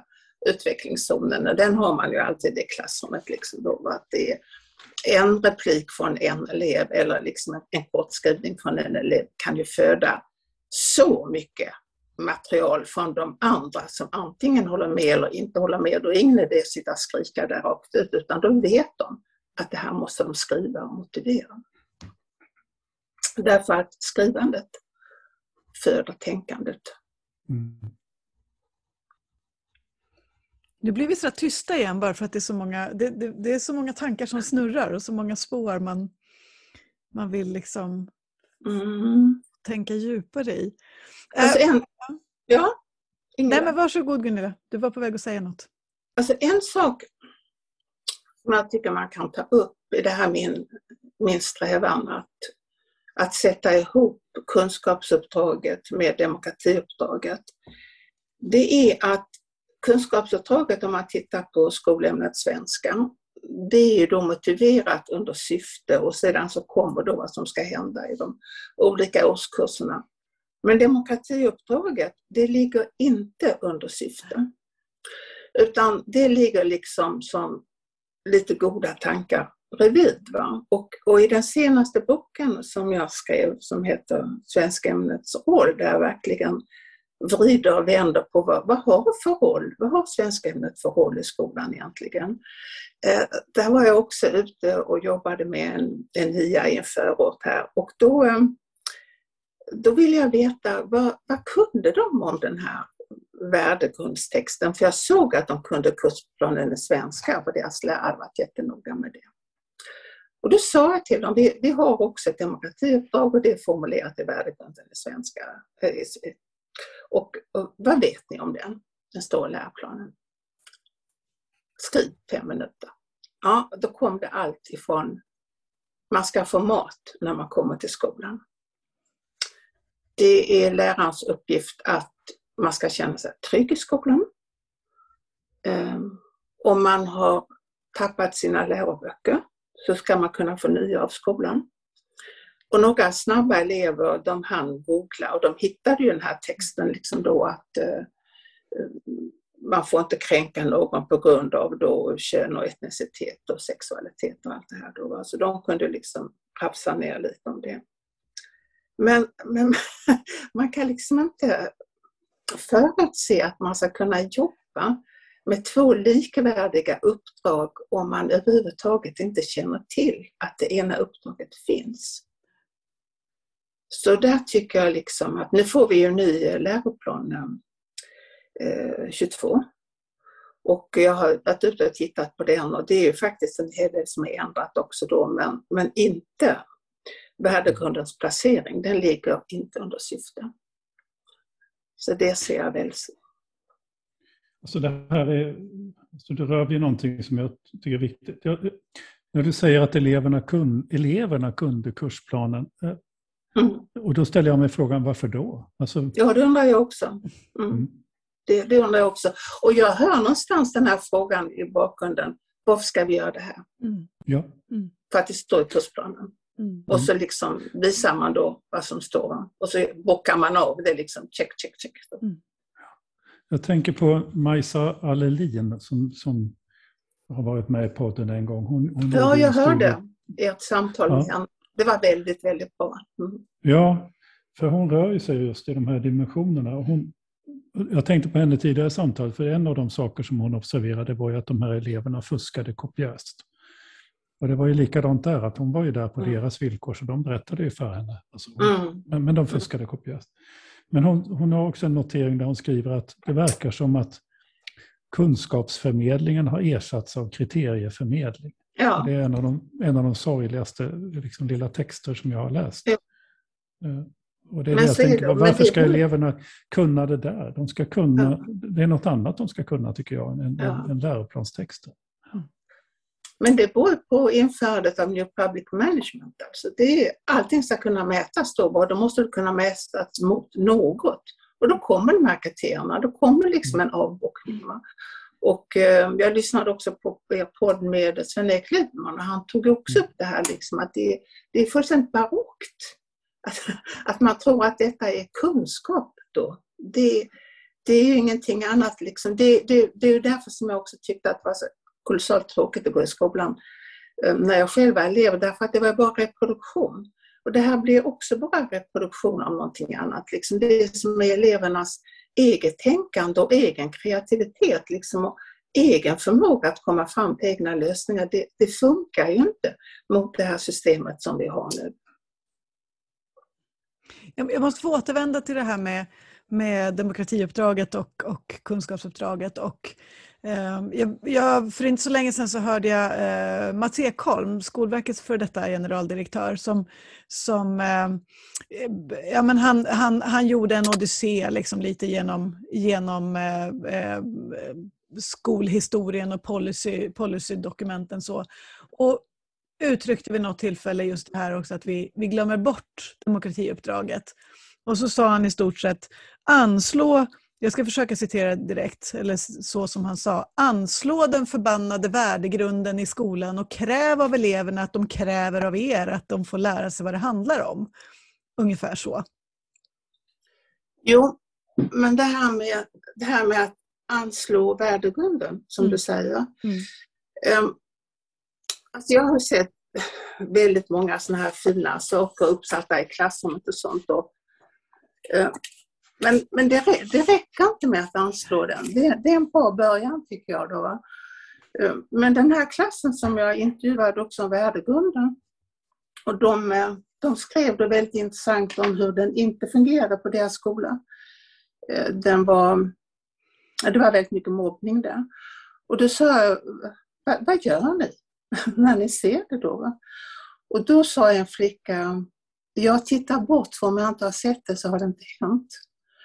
utvecklingszonen och den har man ju alltid i klassrummet. Liksom då, att det är en replik från en elev eller liksom en kortskrivning från en elev kan ju föda så mycket material från de andra som antingen håller med eller inte håller med. Då är ingen idé att sitta och skrika där rakt ut utan då vet de att det här måste de skriva och motivera. Därför att skrivandet föder tänkandet. Mm. Nu blir vi så tysta igen bara för att det är så många, det, det, det, är så många tankar som snurrar och så många spår man, man vill liksom mm. Tänka djupare i. Alltså en, ja, Nej men varsågod Gunilla, du var på väg att säga något. Alltså en sak som jag tycker man kan ta upp i det här min, min strävan att, att sätta ihop kunskapsuppdraget med demokratiuppdraget. Det är att kunskapsuppdraget om man tittar på skolämnet svenska, det är ju då motiverat under syfte och sedan så kommer då vad som ska hända i de olika årskurserna. Men demokratiuppdraget, det ligger inte under syfte. Utan det ligger liksom som lite goda tankar bredvid. Va? Och, och i den senaste boken som jag skrev som heter Svenska ämnets roll, där jag verkligen vrider och vänder på vad, vad har för roll, vad har svenska ämnet för roll i skolan egentligen? Eh, där var jag också ute och jobbade med en, en NIA i en förort här och då, eh, då ville jag veta vad, vad kunde de om den här värdegrundstexten? För jag såg att de kunde kursplanen i svenska och deras lärare varit jättenoga med det. Och då sa jag till dem, vi, vi har också ett demokratiuppdrag och det är formulerat i värdegrunden i svenska, eh, och, och, vad vet ni om den? Den står i läroplanen. Skriv fem minuter. Ja, då kom det allt ifrån man ska få mat när man kommer till skolan. Det är lärarens uppgift att man ska känna sig trygg i skolan. Um, om man har tappat sina läroböcker så ska man kunna få nya av skolan. Och några snabba elever de hann googla och de hittade ju den här texten liksom då att eh, man får inte kränka någon på grund av då kön och etnicitet och sexualitet och allt det här. Då. Så de kunde liksom rafsa ner lite om det. Men, men [LAUGHS] man kan liksom inte förutse att man ska kunna jobba med två likvärdiga uppdrag om man överhuvudtaget inte känner till att det ena uppdraget finns. Så där tycker jag liksom att nu får vi ju en ny läroplan eh, 22. Och jag har varit ute och tittat på den och det är ju faktiskt en hel del som är ändrat också då men, men inte värdegrundens placering, den ligger inte under syfte. Så det ser jag väl. Alltså det här är, alltså du rör vid någonting som jag tycker är viktigt. Jag, när du säger att eleverna, kun, eleverna kunde kursplanen. Eh, och då ställer jag mig frågan varför då? Alltså, ja, det undrar jag också. Mm. Mm. Det, det undrar jag också. Och jag hör någonstans den här frågan i bakgrunden. Varför ska vi göra det här? Mm. Ja. Mm. För att det står i kursplanen. Mm. Och så liksom visar man då vad som står och så bockar man av det liksom check, check, check. Mm. Jag tänker på Majsa Allelin som, som har varit med i podden en gång. Hon, hon ja, jag hörde ert samtal ja. med henne. Det var väldigt, väldigt bra. Mm. Ja, för hon rör ju sig just i de här dimensionerna. Hon, jag tänkte på henne tidigare i samtalet, för en av de saker som hon observerade var ju att de här eleverna fuskade kopiöst. Och det var ju likadant där, att hon var ju där på mm. deras villkor, så de berättade ju för henne. Alltså, mm. men, men de fuskade kopiöst. Men hon, hon har också en notering där hon skriver att det verkar som att kunskapsförmedlingen har ersatts av kriterieförmedling. Ja. Det är en av de, en av de sorgligaste liksom, lilla texter som jag har läst. Ja. Uh, och det är det jag tänker, det, varför ska eleverna kunna det där? De ska kunna, ja. Det är något annat de ska kunna tycker jag, än, ja. än läroplanstexter. Men det beror på införandet av New Public Management. Alltså det är, allting ska kunna mätas då, och då måste det kunna mätas mot något. Och då kommer de här kriterierna, då kommer liksom en avbockning. Och eh, jag lyssnade också på er podd med Sven-Erik Lidman och han tog också upp det här liksom att det, det är fullständigt barockt. Att, att man tror att detta är kunskap då. Det, det är ju ingenting annat liksom. Det, det, det är därför som jag också tyckte att det var så kolossalt tråkigt att gå i skolan eh, när jag själv var elev, därför att det var bara reproduktion. Och det här blir också bara reproduktion av någonting annat. Liksom det som är elevernas eget tänkande och egen kreativitet liksom, och egen förmåga att komma fram till egna lösningar, det, det funkar ju inte mot det här systemet som vi har nu. Jag måste få återvända till det här med, med demokratiuppdraget och, och kunskapsuppdraget. Och eh, jag, jag, för inte så länge sedan så hörde jag eh, Mats Ekholm, Skolverkets för detta generaldirektör, som, som eh, ja, men han, han, han gjorde en odyssé liksom lite genom, genom eh, eh, skolhistorien och policy, policydokumenten. Så. Och uttryckte vid något tillfälle just det här också att vi, vi glömmer bort demokratiuppdraget. Och så sa han i stort sett anslå jag ska försöka citera direkt, eller så som han sa. Anslå den förbannade värdegrunden i skolan och kräv av eleverna att de kräver av er att de får lära sig vad det handlar om. Ungefär så. Jo, men det här med, det här med att anslå värdegrunden, som mm. du säger. Mm. Um, alltså jag har sett väldigt många sådana här fina saker uppsatta i klassrummet och sånt. Och, uh, men, men det, det räcker inte med att anslå den. Det, det, är en bra början tycker jag. Då, eh, Men den här klassen som jag intervjuade också om värdegrunden och de, de skrev då väldigt intressant om hur den inte fungerade på deras skola. Eh, den var, det var väldigt mycket mobbning där. Och då sa jag, vad gör ni [LAUGHS] när ni ser det då? Och då sa en flicka, jag tittar bort för om jag inte har sett det så har det inte hänt.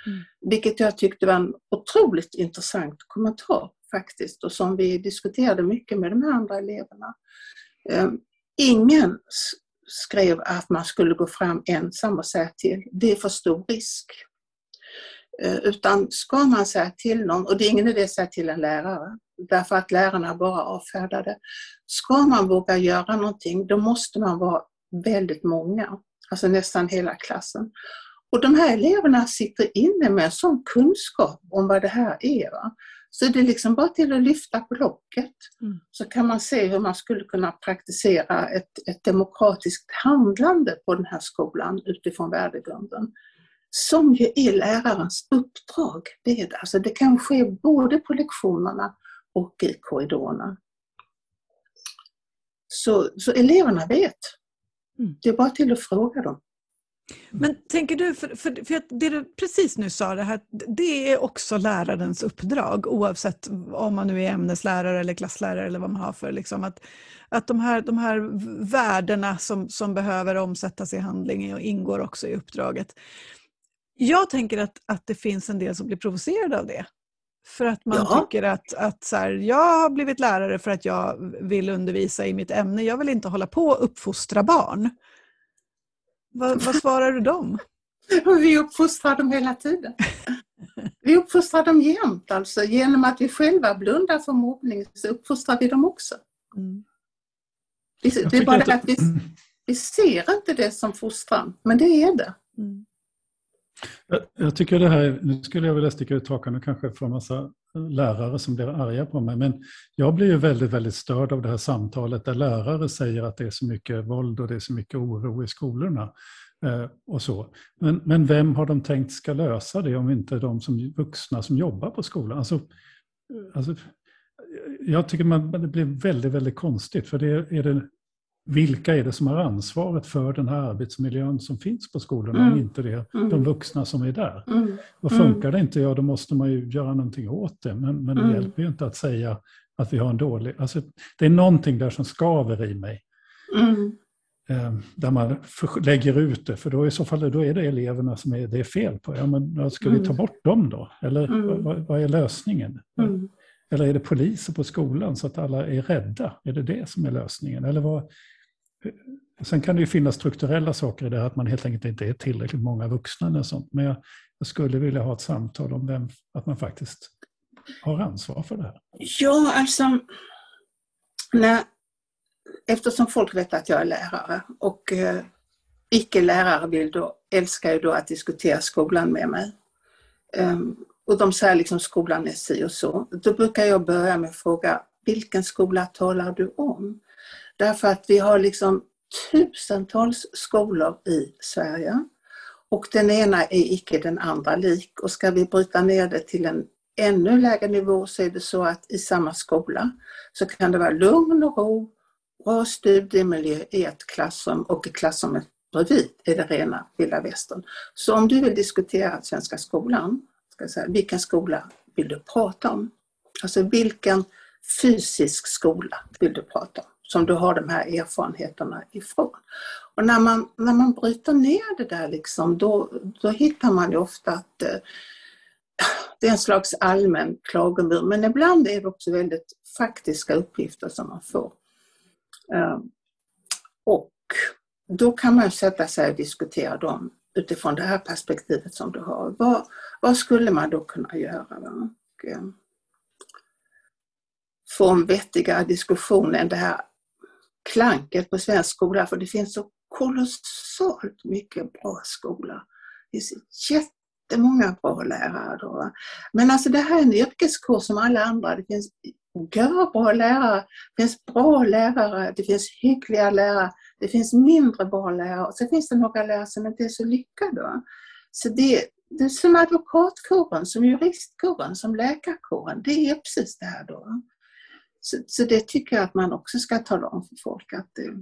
Mm. Vilket jag tyckte var en otroligt intressant kommentar faktiskt och som vi diskuterade mycket med de andra eleverna. Ehm, ingen skrev att man skulle gå fram ensam och säga till. Det är för stor risk. Ehm, utan ska man säga till någon, och det är ingen idé att säga till en lärare, därför att lärarna bara avfärdar det. Ska man våga göra någonting, då måste man vara väldigt många, alltså nästan hela klassen. Och de här eleverna sitter inne med en sån kunskap om vad det här är. Va? Så det är liksom bara till att lyfta på locket mm. så kan man se hur man skulle kunna praktisera ett, ett demokratiskt handlande på den här skolan utifrån värdegrunden. Som ju är lärarens uppdrag. Det, är det. Alltså det kan ske både på lektionerna och i korridorerna. Så, så eleverna vet. Mm. Det är bara till att fråga dem. Men tänker du, för, för, för det du precis nu sa, det, här, det är också lärarens uppdrag oavsett om man nu är ämneslärare eller klasslärare eller vad man har för, liksom, att, att de, här, de här värdena som, som behöver omsättas i handling ingår också i uppdraget. Jag tänker att, att det finns en del som blir provocerade av det. För att man Ja. tycker att, att så här, jag har blivit lärare för att jag vill undervisa i mitt ämne. Jag vill inte hålla på och uppfostra barn. Vad, vad [LAUGHS] svarar du dem? Vi uppfostrar dem hela tiden. Vi uppfostrar dem jämt alltså. Genom att vi själva blundar för mobbning så uppfostrar vi dem också. Mm. Det är bara att- det att vi, vi ser inte det som fostran, men det är det. Mm. Jag, jag tycker det här, nu skulle jag vilja sticka ut hakan och kanske få en massa lärare som blir arga på mig, men jag blir ju väldigt, väldigt störd av det här samtalet där lärare säger att det är så mycket våld och det är så mycket oro i skolorna. Eh, och så. Men, men vem har de tänkt ska lösa det om inte de som vuxna som jobbar på skolan? Alltså, eh, alltså, jag tycker man, det blir väldigt, väldigt konstigt, för det är det, vilka är det som har ansvaret för den här arbetsmiljön som finns på skolorna, Mm. om inte det Mm. de vuxna som är där? Mm. Och Mm. funkar det inte, ja då måste man ju göra någonting åt det. Men, men det Mm. hjälper ju inte att säga att vi har en dålig... Alltså, det är någonting där som skaver i mig. Mm. Eh, där man lägger ut det, för då, i så fall, då är det eleverna som är, det är fel på. Ja, men ska vi Mm. ta bort dem då? Eller Mm. vad, vad- är lösningen? Mm. Eller är det poliser på skolan så att alla är rädda? Är det det som är lösningen? Eller vad... Sen kan det ju finnas strukturella saker i det här, att man helt enkelt inte är tillräckligt många vuxna eller sånt. Men jag, jag skulle vilja ha ett samtal om vem, att man faktiskt har ansvar för det här. Ja, alltså, när, eftersom folk vet att jag är lärare och eh, icke-lärare vill då, älskar ju då att diskutera skolan med mig. Um, och de säger liksom skolan är si och så. Då brukar jag börja med att fråga, vilken skola talar du om? Därför att vi har liksom tusentals skolor i Sverige och den ena är icke den andra lik. Och ska vi bryta ner det till en ännu lägre nivå så är det så att i samma skola så kan det vara lugn och ro, bra studiemiljö i ett klassrum och i klassrummet bredvid är det rena vilda västern. Så om du vill diskutera Svenska skolan, ska jag säga, vilken skola vill du prata om? Alltså vilken fysisk skola vill du prata om? Som du har de här erfarenheterna ifrån. Och när man, när man bryter ner det där liksom, då, då hittar man ju ofta att eh, det är en slags allmän klagomur, men ibland är det också väldigt faktiska uppgifter som man får. Eh, Och då kan man sätta sig och diskutera dem utifrån det här perspektivet som du har. Vad, vad skulle man då kunna göra? Va? Och, eh, få en vettigare diskussion än det här klanket på svensk skola, för det finns så kolossalt mycket bra skola. Det finns jättemånga bra lärare. Då. va. Men alltså det här är en yrkeskurs som alla andra. Det finns bra lärare, det finns bra lärare, det finns hyggliga lärare, det finns mindre bra lärare och så finns det några lärare som inte är så lyckade. va. Så det, det är som advokatkåren, som juristkåren, som läkarkåren, det är precis det här då. Så, så det tycker jag att man också ska tala om för folk att eh,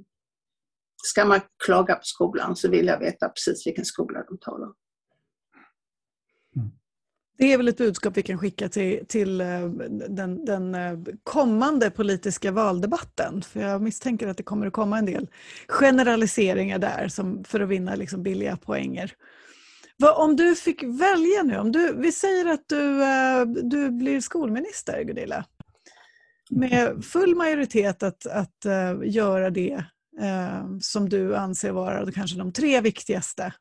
ska man klaga på skolan så vill jag veta precis vilken skola de talar om. Det är väl ett budskap vi kan skicka till, till eh, den, den eh, kommande politiska valdebatten. För jag misstänker att det kommer att komma en del generaliseringar där som, för att vinna liksom billiga poänger. Vad, om du fick välja nu, om du, vi säger att du, du blir skolminister Gunilla. Med full majoritet att, att eh, göra det eh, som du anser vara kanske de tre viktigaste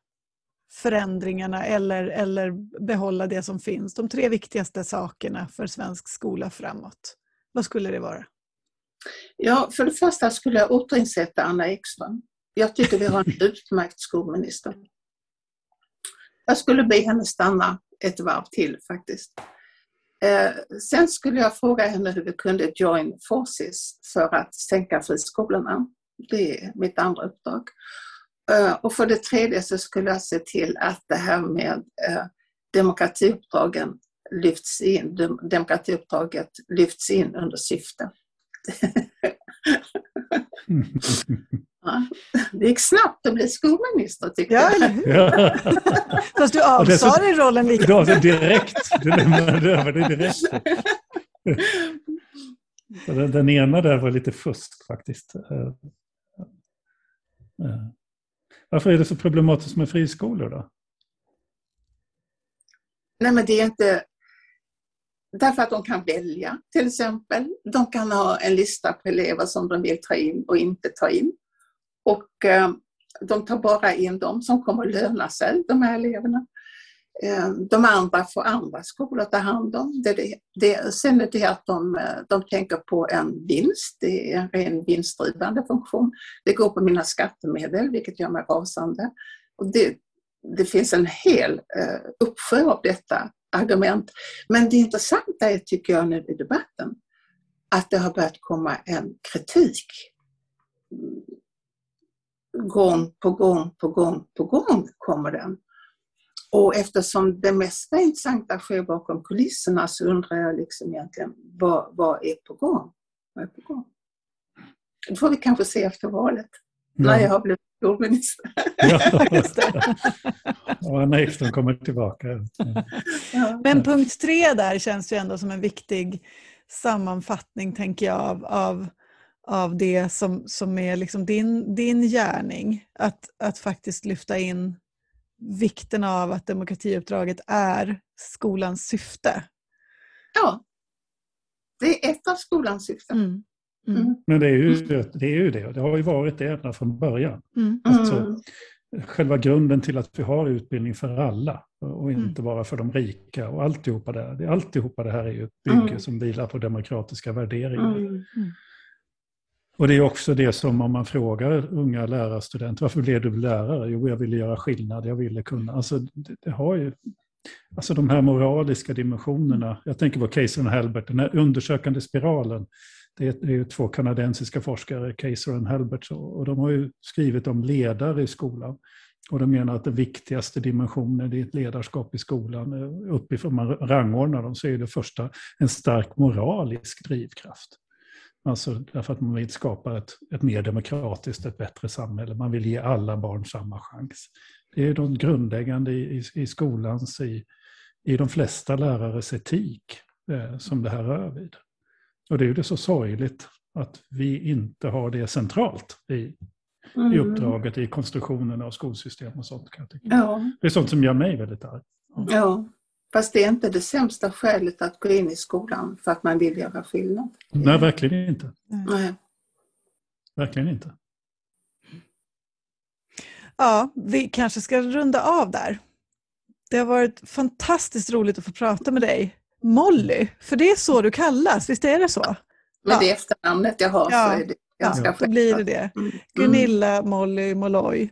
förändringarna eller, eller behålla det som finns. De tre viktigaste sakerna för svensk skola framåt. Vad skulle det vara? Ja, för det första skulle jag återinsätta Anna Ekström. Jag tycker vi har en [LAUGHS] utmärkt skolminister. Jag skulle be henne stanna ett varv till faktiskt. Eh, sen skulle jag fråga henne hur vi kunde join forces för att sänka friskolorna. Det är mitt andra uppdrag. Eh, och för det tredje så skulle jag se till att det här med eh, demokratiuppdragen lyfts in, dem, demokratiuppdraget lyfts in under syfte. [LAUGHS] Mm. [LAUGHS] Det gick snabbt att bli skolminister tyckte Ja, jag. Ja. [LAUGHS] Fast du Och avsa dessutom- dig rollen lika Ja, direkt. Du lämnade över det direkt. Den, den ena där var lite fusk faktiskt. Eh, eh. Varför är det så problematiskt med friskolor då? Nej men det är inte Därför att de kan välja till exempel. De kan ha en lista på elever som de vill ta in och inte ta in. Och eh, de tar bara in de som kommer att löna sig, de här eleverna. Eh, de andra får andra skolor ta hand om. Det, det, det, sen är det att de, eh, de tänker på en vinst, det är en ren vinstdrivande funktion. Det går på mina skattemedel, vilket gör mig rasande. Och det, det finns en hel uppsjö av detta argument. Men det intressanta är, tycker jag nu i debatten, att det har börjat komma en kritik. Gång på gång på gång på gång kommer den. Och eftersom det mesta intressanta sker bakom kulisserna så undrar jag liksom egentligen vad, vad är på gång? Vad är på gång? Det får vi kanske se efter valet, ja. när jag har blivit skolminister. Ja, [LAUGHS] ja, när Ekström kommer tillbaka. Ja. Men punkt tre där känns ju ändå som en viktig sammanfattning, tänker jag, av, av, av det som, som är liksom din, din gärning. Att, att faktiskt lyfta in vikten av att demokratiuppdraget är skolans syfte. Ja, det är ett av skolans syften. Mm. Mm. mm. Men det är, ju, det är ju det, det har ju varit det ända från början. Mm. Alltså, mm. själva grunden till att vi har utbildning för alla och inte mm. bara för de rika och alltihopa det, alltihopa det här är ju ett bygge mm. som vilar på demokratiska värderingar. Och det är också det som om man frågar unga lärarstudenter, varför blev du lärare? Jo, jag ville göra skillnad, jag ville kunna. Alltså, det, det har ju, alltså de här moraliska dimensionerna, jag tänker på Kaiser och Halbert, den här undersökande spiralen. Det är, det är två kanadensiska forskare, Kaiser och Halbert, och de har ju skrivit om ledare i skolan. Och de menar att den viktigaste dimensionen i ett ledarskap i skolan, eh, uppifrån man rangordnar dem, så är det första en stark moralisk drivkraft. Alltså därför att man vill skapa ett, ett mer demokratiskt, ett bättre samhälle. Man vill ge alla barn samma chans. Det är de grundläggande i, i, i skolans, i, i de flesta lärares etik eh, som det här rör vid. Och det är ju det så sorgligt att vi inte har det centralt i, mm. i uppdraget, i konstruktionen av skolsystem och sånt. Kan jag tycka. Ja. Det är sånt som gör mig väldigt arg. Ja. Fast det är inte det sämsta skälet att gå in i skolan för att man vill göra skillnad. Nej, verkligen inte. Nej. Verkligen inte. Ja, vi kanske ska runda av där. Det har varit fantastiskt roligt att få prata med dig. Molly, för det är så du kallas, visst är det så? Med ja. det efternamnet jag har ja. så är det ganska ja, då blir det det. Mm. Gunilla Molly Molloy.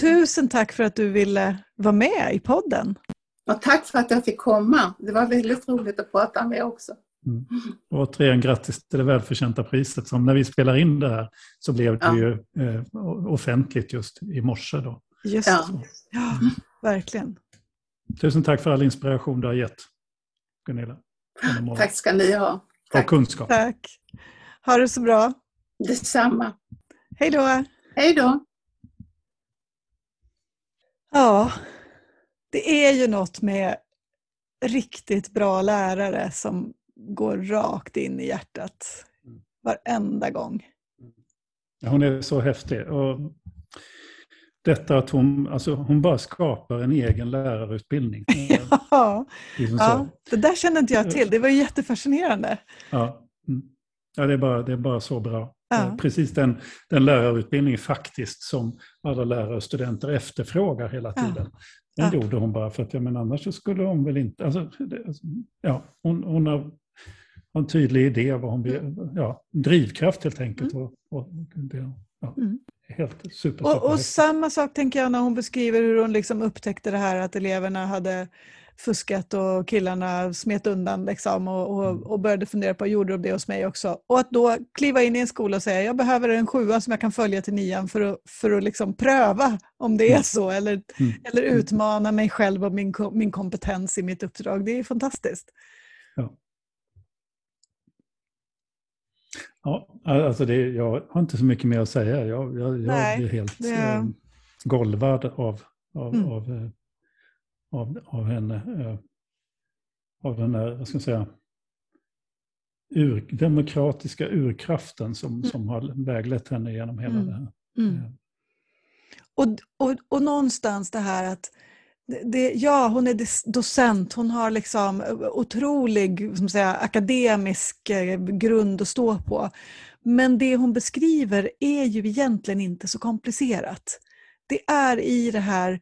Tusen tack för att du ville vara med i podden. Och tack för att jag fick komma. Det var väldigt roligt att prata med också. Mm. återigen grattis till det välförtjänta priset. Som när vi spelar in det här så blev det ja. ju eh, offentligt just i morse. Då. Just ja. ja, verkligen. Tusen tack för all inspiration du har gett, Gunilla. Tack ska ni ha. Tack. Och kunskap. Tack. Ha det så bra. Detsamma. Hej då. Hej då. Ja. Det är ju något med riktigt bra lärare som går rakt in i hjärtat varenda gång. hon är så häftig. Och detta att hon, alltså hon bara skapar en egen lärarutbildning. [LAUGHS] ja, ja, det där kände inte jag till. Det var jättefascinerande. Ja, mm. ja det, är bara, det är bara så bra. Ja. Precis den, den lärarutbildning faktiskt som alla lärare och studenter efterfrågar hela tiden. Ja. Den ja. gjorde hon bara för att, ja men annars skulle hon väl inte, alltså, alltså, ja, hon, hon har en tydlig idé vad hon vill, ja, drivkraft helt enkelt. Mm. Och, och det, ja, mm. Helt super, och, och samma sak tänker jag när hon beskriver hur hon liksom upptäckte det här att eleverna hade fuskat och killarna smet undan liksom och, och, mm. och, började fundera på, gjorde de det hos mig också? Och att då kliva in i en skola och säga, jag behöver en sjua som jag kan följa till nian för att, för att liksom pröva om det är mm. så, eller, mm. eller utmana mig själv och min, min kompetens i mitt uppdrag. Det är fantastiskt. Ja. Ja, alltså det, jag har inte så mycket mer att säga. Jag, jag, jag blir helt det... Eh, golvad av, av, mm. av eh, av, av henne. Eh, av den där, vad ska jag säga, ur, demokratiska urkraften som, mm. som har väglett henne genom hela mm. det här. Mm. Och, och, och någonstans det här att det, ja, hon är docent. Hon har liksom otrolig som säga, akademisk eh, grund att stå på. Men det hon beskriver är ju egentligen inte så komplicerat. Det är i det här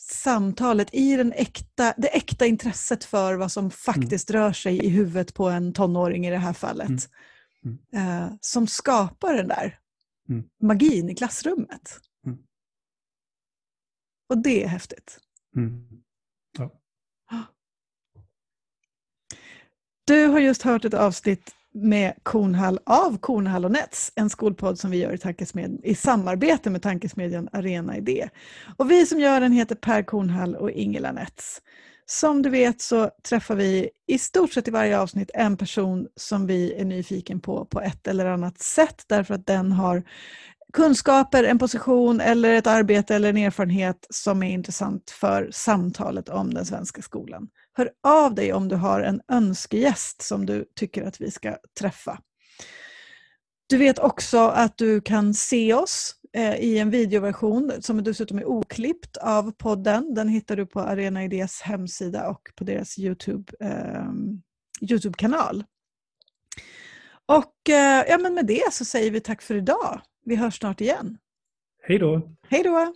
samtalet, i den äkta, det äkta intresset för vad som faktiskt mm. rör sig i huvudet på en tonåring i det här fallet, mm. Mm. Eh, som skapar den där mm. magin i klassrummet. Mm. Och det är häftigt. Mm. Ja. [GASPS] Du har just hört ett avsnitt med Kornhall av Kornhall och Nets, en skolpodd som vi gör i, tankesmed, i samarbete med tankesmedjan Arena Idé. Och vi som gör den heter Per Kornhall och Ingela Nets. Som du vet så träffar vi i stort sett i varje avsnitt en person som vi är nyfiken på på ett eller annat sätt därför att den har kunskaper, en position eller ett arbete eller en erfarenhet som är intressant för samtalet om den svenska skolan. Hör av dig om du har en önskegäst som du tycker att vi ska träffa. Du vet också att du kan se oss eh, i en videoversion som dessutom är oklippt av podden. Den hittar du på Arena Idés hemsida och på deras Youtube, eh, Youtube-kanal. Och eh, ja, men med det så säger vi tack för idag. Vi hörs snart igen. Hej då! Hej då!